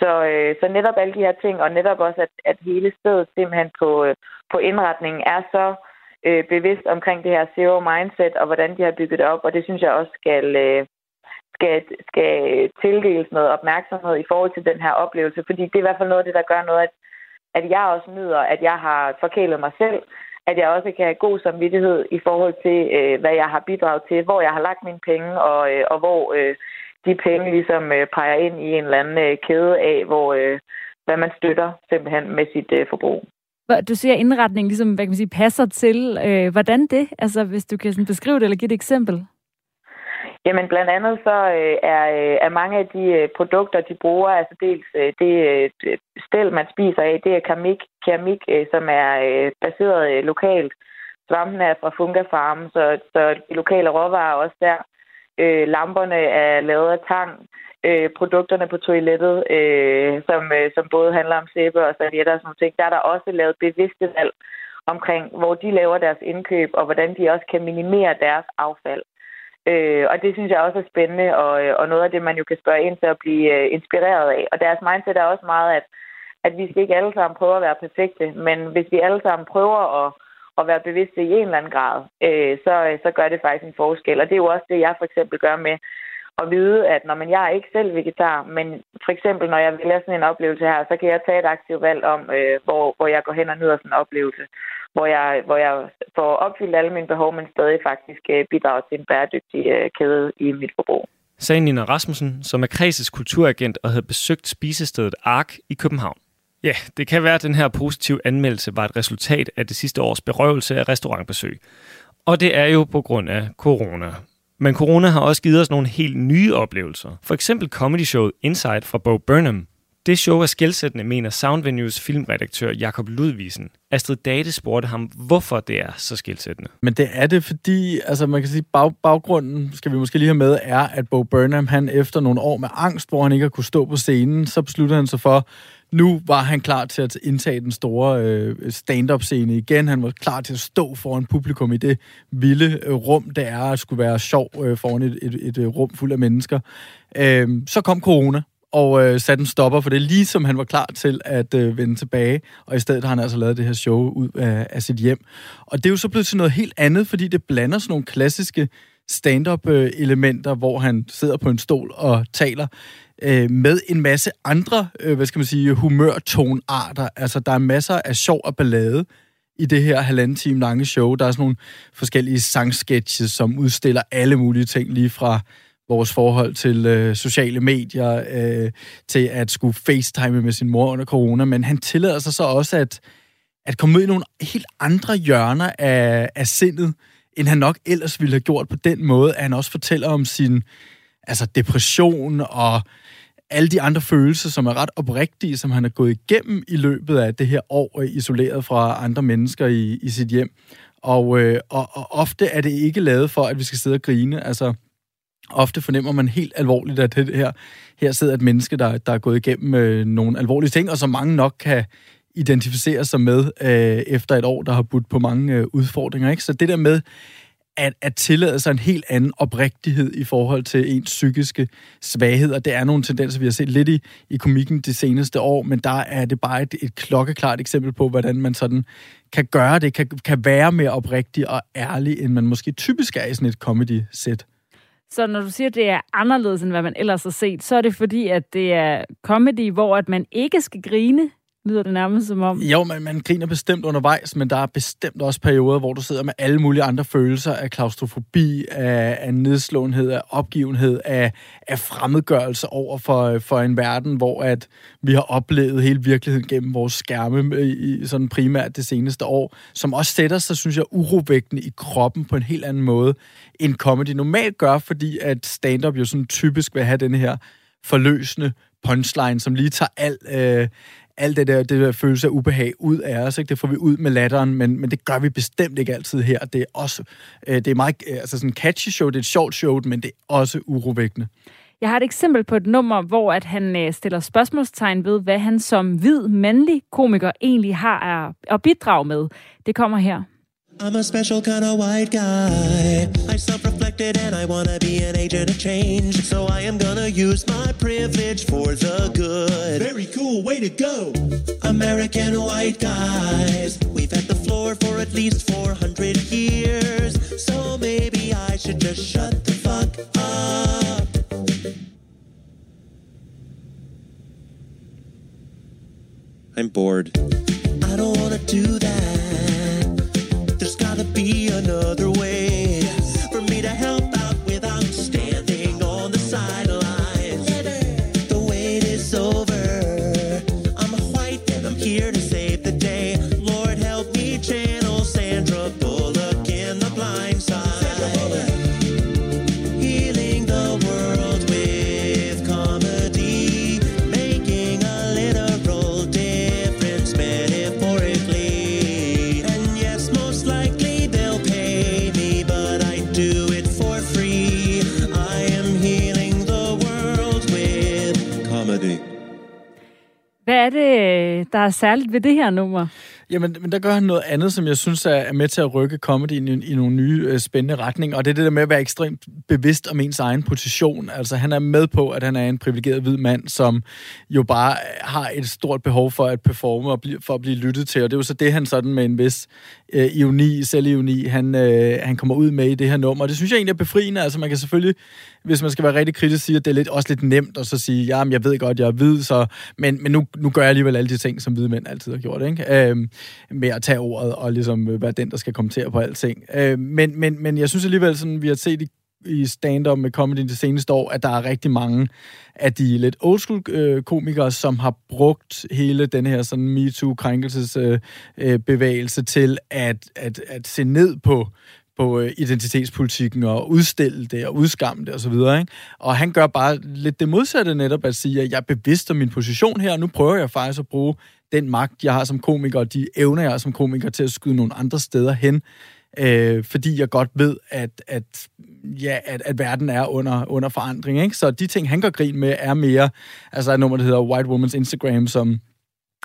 Så, øh, så netop alle de her ting, og netop også, at, at hele stedet simpelthen på, øh, på indretningen er så øh, bevidst omkring det her zero mindset, og hvordan de har bygget det op, og det synes jeg også skal, øh, skal, skal tildeles noget opmærksomhed i forhold til den her oplevelse, fordi det er i hvert fald noget af det, der gør noget, at, at jeg også nyder, at jeg har forkælet mig selv, at jeg også kan have god samvittighed i forhold til, øh, hvad jeg har bidraget til, hvor jeg har lagt mine penge, og, øh, og hvor øh, de penge ligesom øh, peger ind i en eller anden øh, kæde af, hvor øh, hvad man støtter simpelthen med sit øh, forbrug. Du siger, at indretningen ligesom, hvad kan man sige, passer til. Øh, hvordan det? Altså, hvis du kan sådan beskrive det eller give et eksempel. Jamen, blandt andet så øh, er, øh, er mange af de øh, produkter, de bruger, altså dels øh, det øh, stel, man spiser af, det er keramik, keramik øh, som er øh, baseret øh, lokalt. Svampen er fra Funga Farm, så, så de lokale råvarer er også der. Øh, lamperne er lavet af tang øh, produkterne på toilettet, øh, som, øh, som både handler om sæbe og servietter og sådan noget ting, der er der også lavet bevidste valg omkring, hvor de laver deres indkøb, og hvordan de også kan minimere deres affald. Øh, og det synes jeg også er spændende, og, øh, og noget af det, man jo kan spørge ind til at blive øh, inspireret af. Og deres mindset er også meget, at, at vi skal ikke alle sammen prøve at være perfekte, men hvis vi alle sammen prøver at, at være bevidste i en eller anden grad, øh, så, øh, så gør det faktisk en forskel. Og det er jo også det, jeg for eksempel gør med at vide, at når man, jeg er ikke selv vegetar, men for eksempel når jeg vælger sådan en oplevelse her, så kan jeg tage et aktivt valg om, øh, hvor, hvor jeg går hen og nyder sådan en oplevelse, hvor jeg, hvor jeg får opfyldt alle mine behov, men stadig faktisk øh, bidrager til en bæredygtig øh, kæde i mit forbrug. Sagde Nina Rasmussen, som er kreses kulturagent og havde besøgt spisestedet Ark i København. Ja, det kan være, at den her positive anmeldelse var et resultat af det sidste års berøvelse af restaurantbesøg. Og det er jo på grund af corona. Men corona har også givet os nogle helt nye oplevelser. For eksempel comedy-showet Inside fra Bo Burnham. Det show er skældsættende, mener Soundvenues filmredaktør Jakob Ludvisen. Astrid Date spurgte ham, hvorfor det er så skældsættende. Men det er det, fordi altså man kan sige, bag, baggrunden, skal vi måske lige have med, er, at Bo Burnham, han efter nogle år med angst, hvor han ikke har kunne stå på scenen, så besluttede han sig for, nu var han klar til at indtage den store øh, stand-up-scene igen. Han var klar til at stå foran publikum i det vilde øh, rum, der er at skulle være sjov øh, foran et, et, et, et rum fuld af mennesker. Øh, så kom corona, og øh, satte en stopper for det, lige som han var klar til at øh, vende tilbage. Og i stedet har han altså lavet det her show ud af, af sit hjem. Og det er jo så blevet til noget helt andet, fordi det blander sådan nogle klassiske stand-up-elementer, øh, hvor han sidder på en stol og taler øh, med en masse andre, øh, hvad skal man sige, humørtonarter. Altså, der er masser af sjov og ballade i det her halvanden time lange show. Der er sådan nogle forskellige sangsketches, som udstiller alle mulige ting, lige fra vores forhold til øh, sociale medier, øh, til at skulle facetime med sin mor under corona, men han tillader sig så også at, at komme ud i nogle helt andre hjørner af, af sindet, end han nok ellers ville have gjort på den måde, at han også fortæller om sin altså depression og alle de andre følelser, som er ret oprigtige, som han har gået igennem i løbet af det her år, øh, isoleret fra andre mennesker i, i sit hjem. Og, øh, og, og ofte er det ikke lavet for, at vi skal sidde og grine. Altså, ofte fornemmer man helt alvorligt, at det her, her sidder et menneske, der, der er gået igennem øh, nogle alvorlige ting, og som mange nok kan identificere sig med øh, efter et år, der har budt på mange øh, udfordringer. Ikke? Så det der med at, at tillade sig en helt anden oprigtighed i forhold til ens psykiske svagheder, det er nogle tendenser, vi har set lidt i, i komikken de seneste år, men der er det bare et, et klokkeklart eksempel på, hvordan man sådan kan gøre det, kan, kan være mere oprigtig og ærlig, end man måske typisk er i sådan et comedy-sæt. Så når du siger, at det er anderledes, end hvad man ellers har set, så er det fordi, at det er comedy, hvor at man ikke skal grine, lyder det nærmest som om. Jo, man, man griner bestemt undervejs, men der er bestemt også perioder, hvor du sidder med alle mulige andre følelser af klaustrofobi, af, af nedslåenhed, af opgivenhed, af, af fremmedgørelse over for, for en verden, hvor at vi har oplevet hele virkeligheden gennem vores skærme øh, i, sådan primært det seneste år, som også sætter sig, synes jeg, urovægtende i kroppen på en helt anden måde, end comedy normalt gør, fordi at stand-up jo sådan typisk vil have den her forløsende punchline, som lige tager al, øh, alt det der, det der følelse af ubehag ud af os. Ikke? Det får vi ud med latteren, men, men det gør vi bestemt ikke altid her. Det er også øh, det er meget øh, altså sådan catchy show, det er et sjovt show, men det er også urovækkende. Jeg har et eksempel på et nummer, hvor at han øh, stiller spørgsmålstegn ved, hvad han som hvid mandlig komiker egentlig har at bidrage med. Det kommer her. I'm a special kind of white guy. I self-reflected and I wanna be an agent of change. So I am gonna use my privilege for the good. Very cool, way to go. American white guys. We've had the floor for at least 400 years. So maybe I should just shut the fuck up. I'm bored. I don't wanna do that der er særligt ved det her nummer? Jamen, men der gør han noget andet, som jeg synes er, med til at rykke comedyen i, i nogle nye øh, spændende retninger, og det er det der med at være ekstremt bevidst om ens egen position. Altså, han er med på, at han er en privilegeret hvid mand, som jo bare har et stort behov for at performe og blive, for at blive lyttet til, og det er jo så det, han sådan med en vis øh, ironi, selvironi, han, øh, han kommer ud med i det her nummer. Og det synes jeg egentlig er befriende. Altså, man kan selvfølgelig, hvis man skal være rigtig kritisk, sige, at det er lidt, også lidt nemt at så sige, ja, jeg ved godt, jeg er hvid, så, men, men nu, nu gør jeg alligevel alle de ting, som hvide mænd altid har gjort, ikke? Øhm, med at tage ordet og ligesom være den, der skal kommentere på alting. Øh, men, men, men jeg synes alligevel, sådan, vi har set i i stand-up med comedy det seneste år, at der er rigtig mange af de lidt old school øh, komikere, som har brugt hele den her sådan MeToo-krænkelsesbevægelse øh, bevægelse til at, at, at se ned på på øh, identitetspolitikken og udstille det og udskamme det osv. Og, og han gør bare lidt det modsatte netop at sige, at jeg er bevidst om min position her, og nu prøver jeg faktisk at bruge den magt, jeg har som komiker, og de evner, jeg har som komiker, til at skyde nogle andre steder hen, øh, fordi jeg godt ved, at, at, ja, at, at verden er under, under forandring. Ikke? Så de ting, han går grin med, er mere, altså et nummer, der hedder White Woman's Instagram, som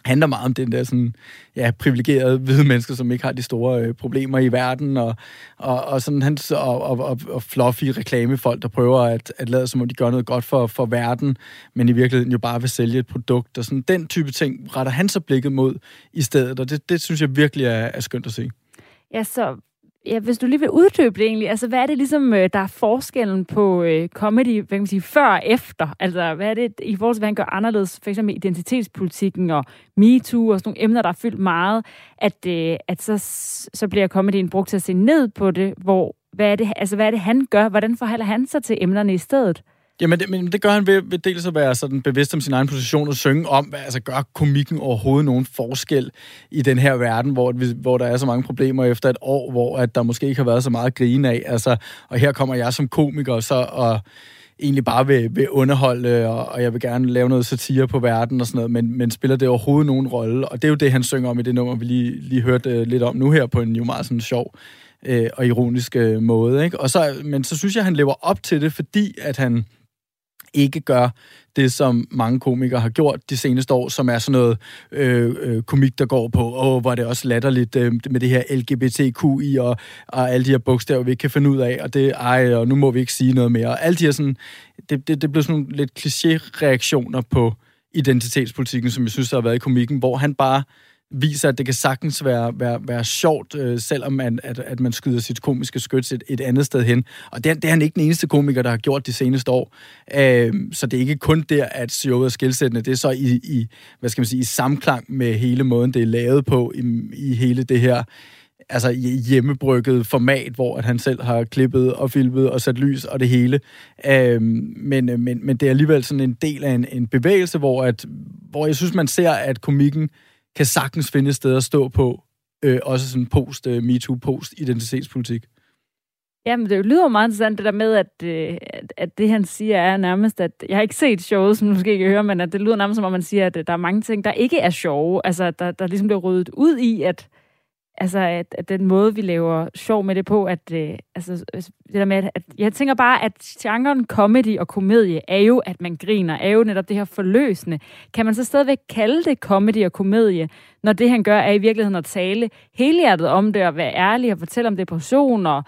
handler meget om den der sådan, ja, privilegerede hvide mennesker, som ikke har de store øh, problemer i verden, og, og, og, sådan, han, og, og, og, og fluffy reklamefolk, der prøver at, at lade som om de gør noget godt for, for verden, men i virkeligheden jo bare vil sælge et produkt, og sådan den type ting retter han så blikket mod i stedet, og det, det synes jeg virkelig er, er skønt at se. Ja, så Ja, hvis du lige vil uddybe det egentlig, altså hvad er det ligesom, øh, der er forskellen på øh, comedy, hvad kan man sige, før og efter? Altså hvad er det i forhold til, hvad han gør anderledes, for eksempel identitetspolitikken og MeToo og sådan nogle emner, der er fyldt meget, at, øh, at så, så bliver comedyen brugt til at se ned på det, hvor, hvad er det, altså hvad er det, han gør? Hvordan forholder han sig til emnerne i stedet? Jamen, det, men det gør han ved, ved dels at være sådan bevidst om sin egen position og synge om, hvad, altså gør komikken overhovedet nogen forskel i den her verden, hvor, hvor der er så mange problemer efter et år, hvor at der måske ikke har været så meget at grine af. Altså, og her kommer jeg som komiker så og egentlig bare vil, vil underholde, og, og jeg vil gerne lave noget satire på verden og sådan noget, men, men spiller det overhovedet nogen rolle? Og det er jo det, han synger om i det nummer, vi lige, lige hørte øh, lidt om nu her på en jo meget sådan sjov øh, og ironisk øh, måde. Ikke? Og så, men så synes jeg, han lever op til det, fordi at han ikke gør det, som mange komikere har gjort de seneste år, som er sådan noget øh, øh, komik, der går på, og hvor det også latterligt øh, med det her LGBTQI og, og alle de her bogstaver, vi ikke kan finde ud af, og det, ej, og nu må vi ikke sige noget mere. Og alle de her sådan, det, det, det blev sådan nogle lidt kliché-reaktioner på identitetspolitikken, som jeg synes, der har været i komikken, hvor han bare viser, at det kan sagtens være, være, være sjovt, øh, selvom man, at, at man skyder sit komiske skyts et, et andet sted hen. Og det, det er han ikke den eneste komiker, der har gjort de seneste år. Øh, så det er ikke kun der, at showet er skilsættende. Det er så i, i, hvad skal man sige, i samklang med hele måden, det er lavet på, i, i hele det her altså hjemmebrygget format, hvor at han selv har klippet og filmet og sat lys og det hele. Øhm, men, øh, men, men det er alligevel sådan en del af en, en bevægelse, hvor, at, hvor jeg synes, man ser, at komikken kan sagtens finde et sted at stå på, øh, også sådan post uh, MeToo, post identitetspolitik. Jamen, det lyder meget interessant, det der med, at, øh, at, at det, han siger, er nærmest, at jeg har ikke set showet, som du måske ikke høre, men at det lyder nærmest som om, man siger, at øh, der er mange ting, der ikke er sjove. Altså, der, der ligesom bliver ryddet ud i, at, altså, at, at den måde, vi laver sjov med det på, at, øh, altså, altså, det der med, at, at jeg tænker bare, at genren comedy og komedie er jo, at man griner, er jo netop det her forløsende. Kan man så stadigvæk kalde det comedy og komedie, når det, han gør, er i virkeligheden at tale helhjertet om det, og være ærlig og fortælle om depression og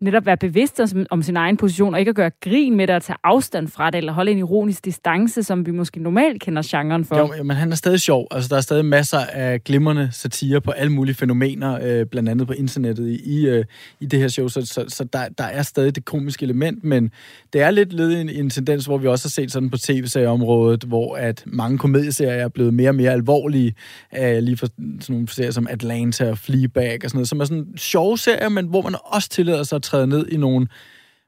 netop være bevidst om, sin egen position, og ikke at gøre grin med det, og tage afstand fra det, eller holde en ironisk distance, som vi måske normalt kender genren for. Jo, men han er stadig sjov. Altså, der er stadig masser af glimrende satire på alle mulige fænomener, øh, blandt andet på internettet i, i, øh, i det her show, så, så, så der, der er stadig det komiske element, men det er lidt led i en, en tendens, hvor vi også har set sådan på tv-serieområdet, hvor at mange komedieserier er blevet mere og mere alvorlige, øh, lige for sådan nogle serier som Atlanta og Fleabag og sådan noget, som er sådan sjove serier, men hvor man også tillader sig at træde ned i nogle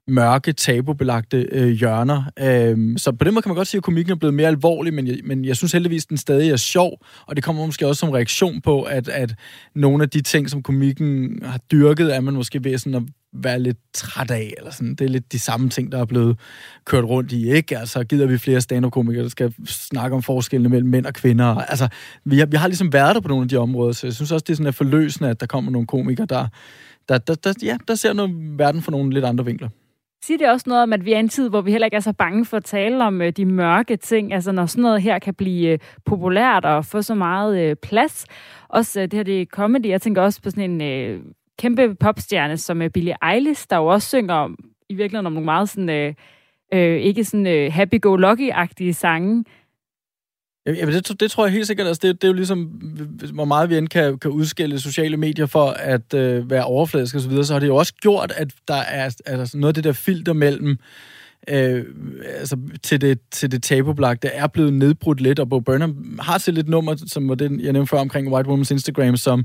mørke, tabubelagte øh, hjørner. Øhm, så på den måde kan man godt sige, at komikken er blevet mere alvorlig, men jeg, men jeg synes heldigvis, at den stadig er sjov, og det kommer måske også som reaktion på, at, at nogle af de ting, som komikken har dyrket, er man måske ved sådan at være lidt træt af, eller sådan. Det er lidt de samme ting, der er blevet kørt rundt i, ikke? Altså, gider vi flere stand-up-komikere, der skal snakke om forskellene mellem mænd og kvinder? Altså, vi har, vi har ligesom været der på nogle af de områder, så jeg synes også, det er sådan forløsende, at der kommer nogle komikere, der, der, der, der, ja, der ser noget verden fra nogle lidt andre vinkler. Siger det også noget om, at vi er i en tid, hvor vi heller ikke er så bange for at tale om øh, de mørke ting? Altså når sådan noget her kan blive øh, populært og få så meget øh, plads. Også øh, det her det er comedy. Jeg tænker også på sådan en øh, kæmpe popstjerne som øh, Billie Eilish, der jo også synger om, i virkeligheden om nogle meget sådan... Øh, øh, ikke sådan øh, happy-go-lucky-agtige sange. Jamen, det, det tror jeg helt sikkert. Altså, det, det er jo ligesom, hvor meget vi end kan, kan udskille sociale medier for at øh, være overfladiske osv., så, videre, så har det jo også gjort, at der er altså, noget af det der filter mellem øh, altså, til det, til det tabubelagte er blevet nedbrudt lidt, og Bo Burnham har til lidt nummer, som var den, jeg nævnte før omkring White Woman's Instagram, som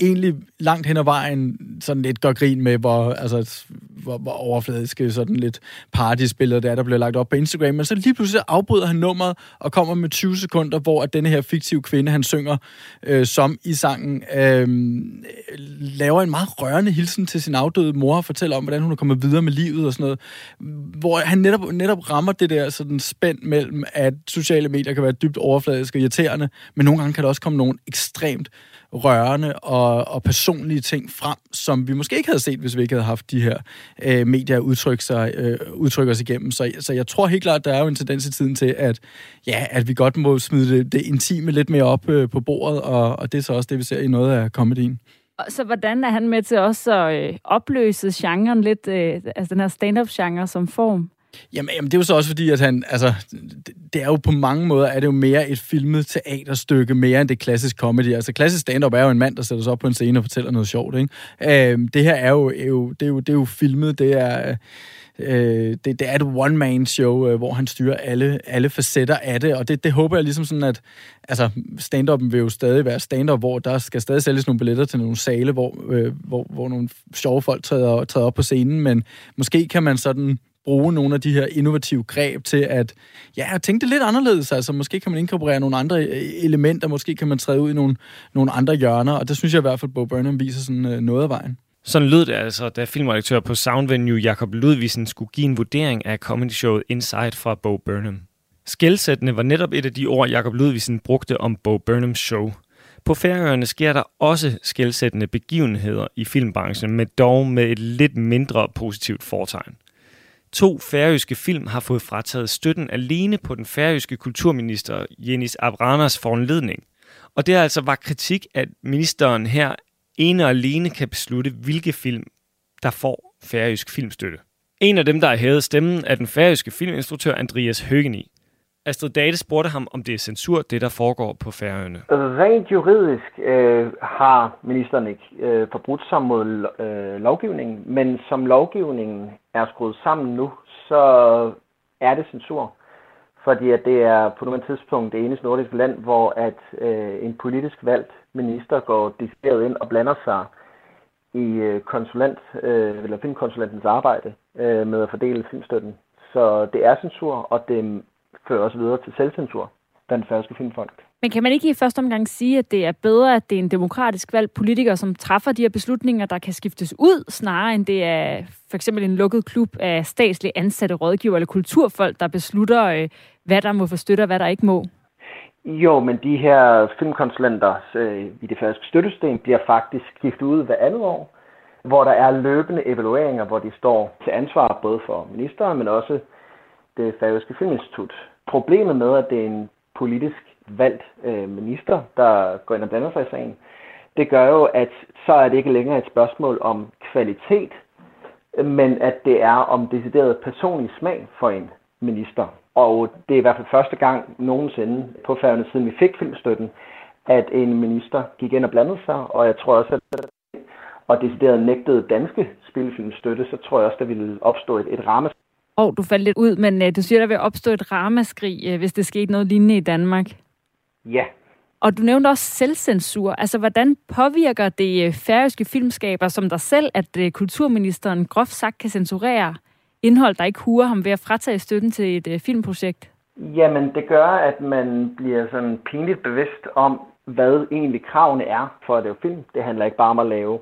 egentlig langt hen ad vejen sådan lidt gør grin med, hvor, altså, hvor, hvor overfladiske sådan lidt partyspillere det er, der bliver lagt op på Instagram. Men så lige pludselig afbryder han nummeret og kommer med 20 sekunder, hvor at denne her fiktive kvinde, han synger øh, som i sangen, øh, laver en meget rørende hilsen til sin afdøde mor og fortæller om, hvordan hun er kommet videre med livet og sådan noget. Hvor han han netop, netop rammer det der sådan spænd mellem, at sociale medier kan være dybt overfladiske og irriterende, men nogle gange kan der også komme nogle ekstremt rørende og, og personlige ting frem, som vi måske ikke havde set, hvis vi ikke havde haft de her øh, medier udtrykke, sig, øh, udtrykke os igennem. Så, så jeg tror helt klart, der er jo en tendens i tiden til, at, ja, at vi godt må smide det, det intime lidt mere op øh, på bordet, og, og det er så også det, vi ser i noget af komedien. Så hvordan er han med til også at øh, opløse genren lidt, øh, altså den her stand-up-genre som form? Jamen, jamen, det er jo så også fordi, at han, altså, det, det er jo på mange måder, er det jo mere et filmet teaterstykke, mere end det klassisk comedy. Altså, klassisk stand-up er jo en mand, der sætter sig op på en scene og fortæller noget sjovt, ikke? Øh, det her er jo, er jo, det er jo, det er jo filmet, det er, øh, det, det er et one-man-show, øh, hvor han styrer alle, alle facetter af det, og det, det håber jeg ligesom sådan, at altså, stand-up'en vil jo stadig være stand-up, hvor der skal stadig sælges nogle billetter til nogle sale, hvor, øh, hvor, hvor nogle sjove folk træder, træder op på scenen, men måske kan man sådan bruge nogle af de her innovative greb til at ja, tænke det lidt anderledes. Altså, måske kan man inkorporere nogle andre øh, elementer, måske kan man træde ud i nogle, nogle andre hjørner, og det synes jeg i hvert fald, Bo Burnham viser sådan øh, noget af vejen. Sådan lød det altså, da filmredaktør på Soundvenue Jakob Ludvigsen skulle give en vurdering af comedy-showet Inside fra Bo Burnham. Skældsættende var netop et af de ord, Jakob Ludvigsen brugte om Bo Burnhams show. På Færøerne sker der også skældsættende begivenheder i filmbranchen, men dog med et lidt mindre positivt fortegn. To færøske film har fået frataget støtten alene på den færøske kulturminister Jenis Abranas foranledning. Og det er altså var kritik, at ministeren her ene og alene kan beslutte, hvilke film, der får færøsk filmstøtte. En af dem, der har hævet stemmen, er den færøske filminstruktør Andreas Høgeni. Astrid Date spurgte ham, om det er censur, det der foregår på Færøerne. Rent juridisk øh, har ministeren ikke øh, forbrudt sig mod øh, lovgivningen, men som lovgivningen er skruet sammen nu, så er det censur. Fordi at det er på nuværende tidspunkt det eneste nordiske land, hvor at øh, en politisk valgt minister går decideret ind og blander sig i øh, konsulent, øh, eller filmkonsulentens arbejde øh, med at fordele filmstøtten. Så det er censur, og det fører også videre til selvcensur blandt færøske filmfolk. Men kan man ikke i første omgang sige, at det er bedre, at det er en demokratisk valgt politiker, som træffer de her beslutninger, der kan skiftes ud, snarere end det er for eksempel en lukket klub af statsligt ansatte rådgiver eller kulturfolk, der beslutter, øh, hvad der må få støtte og hvad der ikke må? Jo, men de her filmkonsulenter øh, i det færøske støttesystem bliver faktisk skiftet ud hver andet år, hvor der er løbende evalueringer, hvor de står til ansvar både for ministeren, men også det færøske filminstitut. Problemet med, at det er en politisk valgt øh, minister, der går ind og blander sig i sagen, det gør jo, at så er det ikke længere et spørgsmål om kvalitet, men at det er om decideret personlig smag for en minister. Og det er i hvert fald første gang nogensinde på færgerne, siden vi fik filmstøtten, at en minister gik ind og blandede sig, og jeg tror også, at og decideret nægtede danske spilfilmstøtte, så tror jeg også, der ville opstå et, et ramme. Og du faldt lidt ud, men uh, du siger, der vil opstå et ramaskrig, uh, hvis det skete noget lignende i Danmark. Ja. Og du nævnte også selvcensur. Altså, hvordan påvirker det uh, færøske filmskaber som dig selv, at uh, kulturministeren groft sagt kan censurere indhold, der ikke huer ham ved at fratage støtten til et uh, filmprojekt? Jamen, det gør, at man bliver sådan pinligt bevidst om, hvad egentlig kravene er for at lave film. Det handler ikke bare om at lave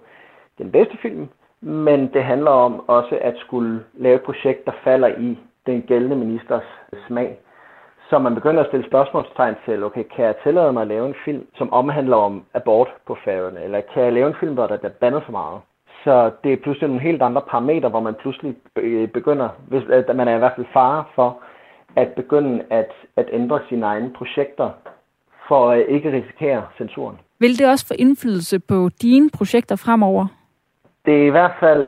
den bedste film, men det handler om også at skulle lave et projekt, der falder i den gældende ministers smag. Så man begynder at stille spørgsmålstegn til, okay, kan jeg tillade mig at lave en film, som omhandler om abort på færøerne? Eller kan jeg lave en film, hvor der bliver bandet for meget? Så det er pludselig nogle helt andre parametre, hvor man pludselig begynder, hvis at man er i hvert fald fare for, at begynde at, at ændre sine egne projekter, for at ikke risikere censuren. Vil det også få indflydelse på dine projekter fremover? Det er i hvert fald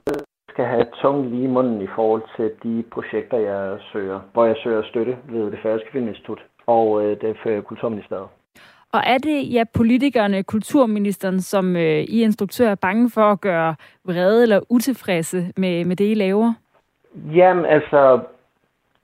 skal have tung lige i munden i forhold til de projekter, jeg søger, hvor jeg søger støtte ved det Færøske Filminstitut og øh, det Kulturministeriet. Og er det, ja, politikerne, kulturministeren, som øh, I instruktør er bange for at gøre vrede eller utilfredse med, med det, I laver? Jamen, altså,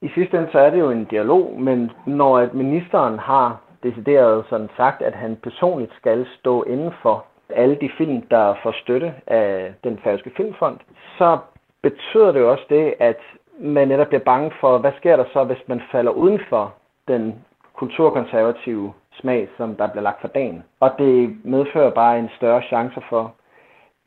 i sidste ende så er det jo en dialog, men når at ministeren har decideret sådan sagt, at han personligt skal stå inden for alle de film, der får støtte af den færøske filmfond, så betyder det jo også det, at man netop bliver bange for, hvad sker der så, hvis man falder uden for den kulturkonservative smag, som der bliver lagt for dagen. Og det medfører bare en større chance for,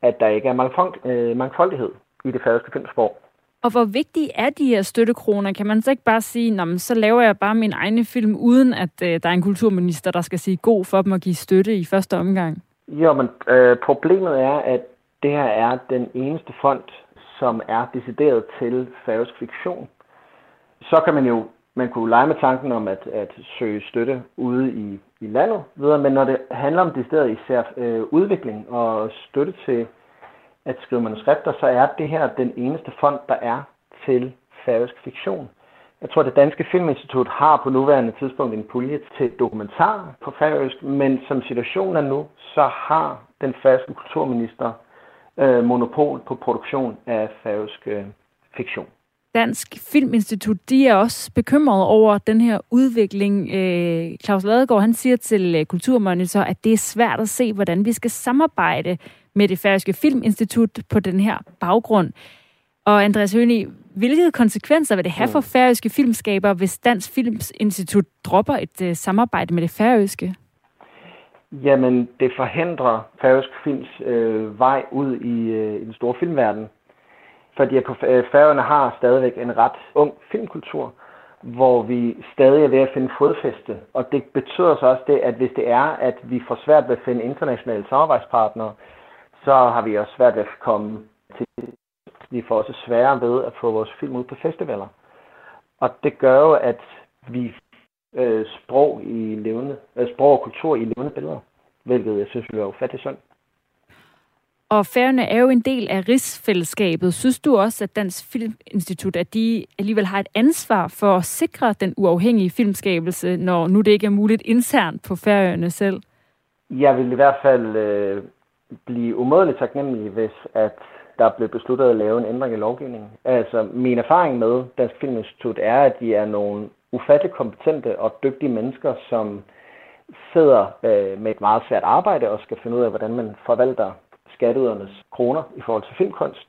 at der ikke er øh, mangfoldighed i det færøske filmsprog. Og hvor vigtige er de her støttekroner? Kan man så ikke bare sige, Nå, så laver jeg bare min egne film, uden at øh, der er en kulturminister, der skal sige god for dem at give støtte i første omgang? Jo, men øh, problemet er, at det her er den eneste fond, som er decideret til færøsk fiktion. Så kan man jo man kunne lege med tanken om at, at søge støtte ude i, i landet videre, men når det handler om decideret især øh, udvikling og støtte til at skrive manuskripter, så er det her den eneste fond, der er til færøsk fiktion. Jeg tror, det Danske Filminstitut har på nuværende tidspunkt en pulje til dokumentar på færøsk, men som situationen er nu, så har den færøske kulturminister øh, monopol på produktion af færøsk øh, fiktion. Dansk Filminstitut, de er også bekymrede over den her udvikling. Øh, Claus Ladegaard, han siger til øh, Kulturmonitor, at det er svært at se, hvordan vi skal samarbejde med det færøske filminstitut på den her baggrund. Og Andreas Høni, hvilke konsekvenser vil det have for mm. færøske filmskaber, hvis Dansk Filminstitut dropper et uh, samarbejde med det færøske? Jamen, det forhindrer færøsk films øh, vej ud i, øh, i den store filmverden. Fordi på øh, Færøerne har stadigvæk en ret ung filmkultur, hvor vi stadig er ved at finde fodfæste. Og det betyder så også det, at hvis det er, at vi får svært ved at finde internationale samarbejdspartnere, så har vi også svært ved at komme til... Vi får også sværere ved at få vores film ud på festivaler. Og det gør jo, at vi øh, sprog i levende, øh, sprog og kultur i levende billeder, hvilket jeg synes, vi er ufattelig synd. Og færgerne er jo en del af rigsfællesskabet. Synes du også, at Dansk Filminstitut, at de alligevel har et ansvar for at sikre den uafhængige filmskabelse, når nu det ikke er muligt internt på færøerne selv? Jeg vil i hvert fald øh, blive umådeligt taknemmelig, hvis at der blev besluttet at lave en ændring i lovgivningen. Altså, min erfaring med Dansk Filminstitut er, at de er nogle ufattelig kompetente og dygtige mennesker, som sidder øh, med et meget svært arbejde og skal finde ud af, hvordan man forvalter skatteydernes kroner i forhold til filmkunst.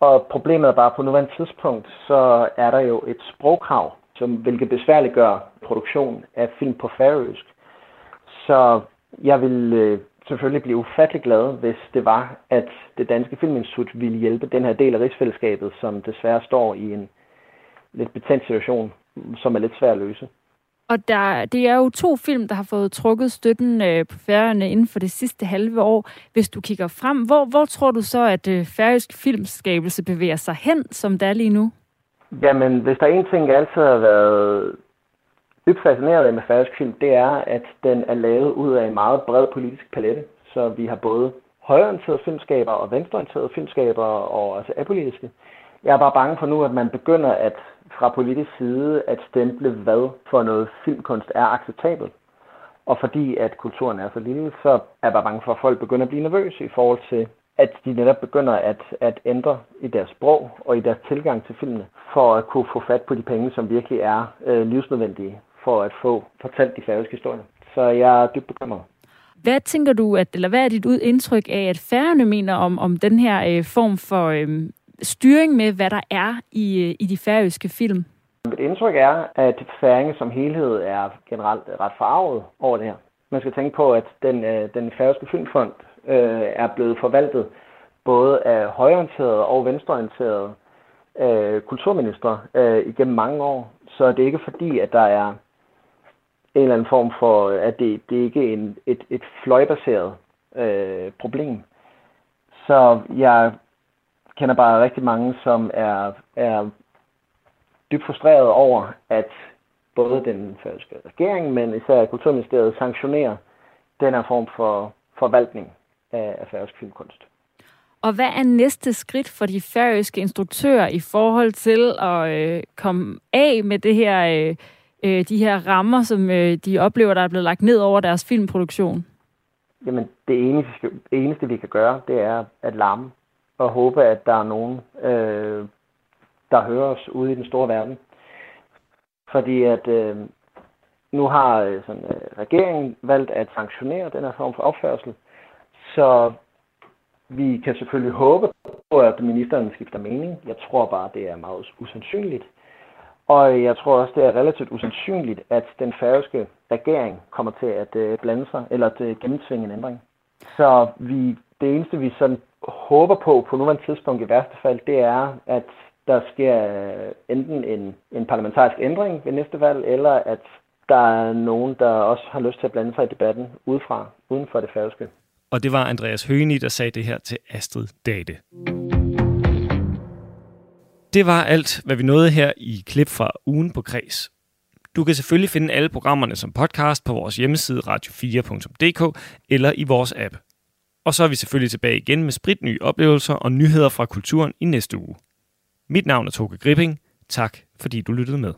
Og problemet er bare, på nuværende tidspunkt, så er der jo et sprogkrav, som hvilket besværliggør produktion af film på færøsk. Så jeg vil øh, selvfølgelig blive ufattelig glad, hvis det var, at det danske filminstitut ville hjælpe den her del af rigsfællesskabet, som desværre står i en lidt betændt situation, som er lidt svær at løse. Og der, det er jo to film, der har fået trukket støtten øh, på færøerne inden for det sidste halve år. Hvis du kigger frem, hvor, hvor tror du så, at øh, færøsk filmskabelse bevæger sig hen, som det er lige nu? Jamen, hvis der er en ting, jeg altid har været dybt fascineret af med færøsk film, det er, at den er lavet ud af en meget bred politisk palette. Så vi har både højorienterede filmskaber og venstreorienterede filmskaber og altså apolitiske. Jeg er bare bange for nu, at man begynder at fra politisk side at stemple, hvad for noget filmkunst er acceptabelt. Og fordi at kulturen er så lille, så er jeg bare bange for, at folk begynder at blive nervøse i forhold til, at de netop begynder at, at ændre i deres sprog og i deres tilgang til filmene, for at kunne få fat på de penge, som virkelig er øh, livsnødvendige for at få fortalt de færøske historier. Så jeg er dybt bekymret. Hvad tænker du, at, eller hvad er dit indtryk af, at færgerne mener om, om den her øh, form for øh, styring med, hvad der er i, øh, i de færøske film? Mit indtryk er, at færinge som helhed er generelt ret farvet over det her. Man skal tænke på, at den, øh, den færøske filmfond øh, er blevet forvaltet både af højorienterede og venstreorienterede øh, kulturminister øh, igennem mange år. Så det er ikke fordi, at der er en eller anden form for, at det, det er ikke en, et, et fløjbaseret øh, problem. Så jeg kender bare rigtig mange, som er, er dybt frustreret over, at både den færøske regering, men især Kulturministeriet sanktionerer den her form for forvaltning af, af færøsk filmkunst. Og hvad er næste skridt for de færøske instruktører i forhold til at øh, komme af med det her, øh, øh, de her rammer, som øh, de oplever, der er blevet lagt ned over deres filmproduktion? Jamen, det eneste, eneste vi kan gøre, det er at larme og håbe, at der er nogen, øh, der hører os ude i den store verden. Fordi at øh, nu har øh, sådan, øh, regeringen valgt at sanktionere den her form for opførsel, så vi kan selvfølgelig håbe på, at ministeren skifter mening. Jeg tror bare, det er meget usandsynligt. Og jeg tror også, det er relativt usandsynligt, at den færøske regering kommer til at øh, blande sig, eller at øh, gennemtvinge en ændring. Så vi, det eneste, vi sådan håber på på nuværende tidspunkt i værste fald, det er, at der sker øh, enten en, en parlamentarisk ændring ved næste valg, eller at der er nogen, der også har lyst til at blande sig i debatten udefra, uden for det færøske. Og det var Andreas Høgeni, der sagde det her til Astrid Date. Det var alt, hvad vi nåede her i klip fra ugen på Kreds. Du kan selvfølgelig finde alle programmerne som podcast på vores hjemmeside radio4.dk eller i vores app. Og så er vi selvfølgelig tilbage igen med spritnye oplevelser og nyheder fra kulturen i næste uge. Mit navn er Toke Gripping. Tak fordi du lyttede med.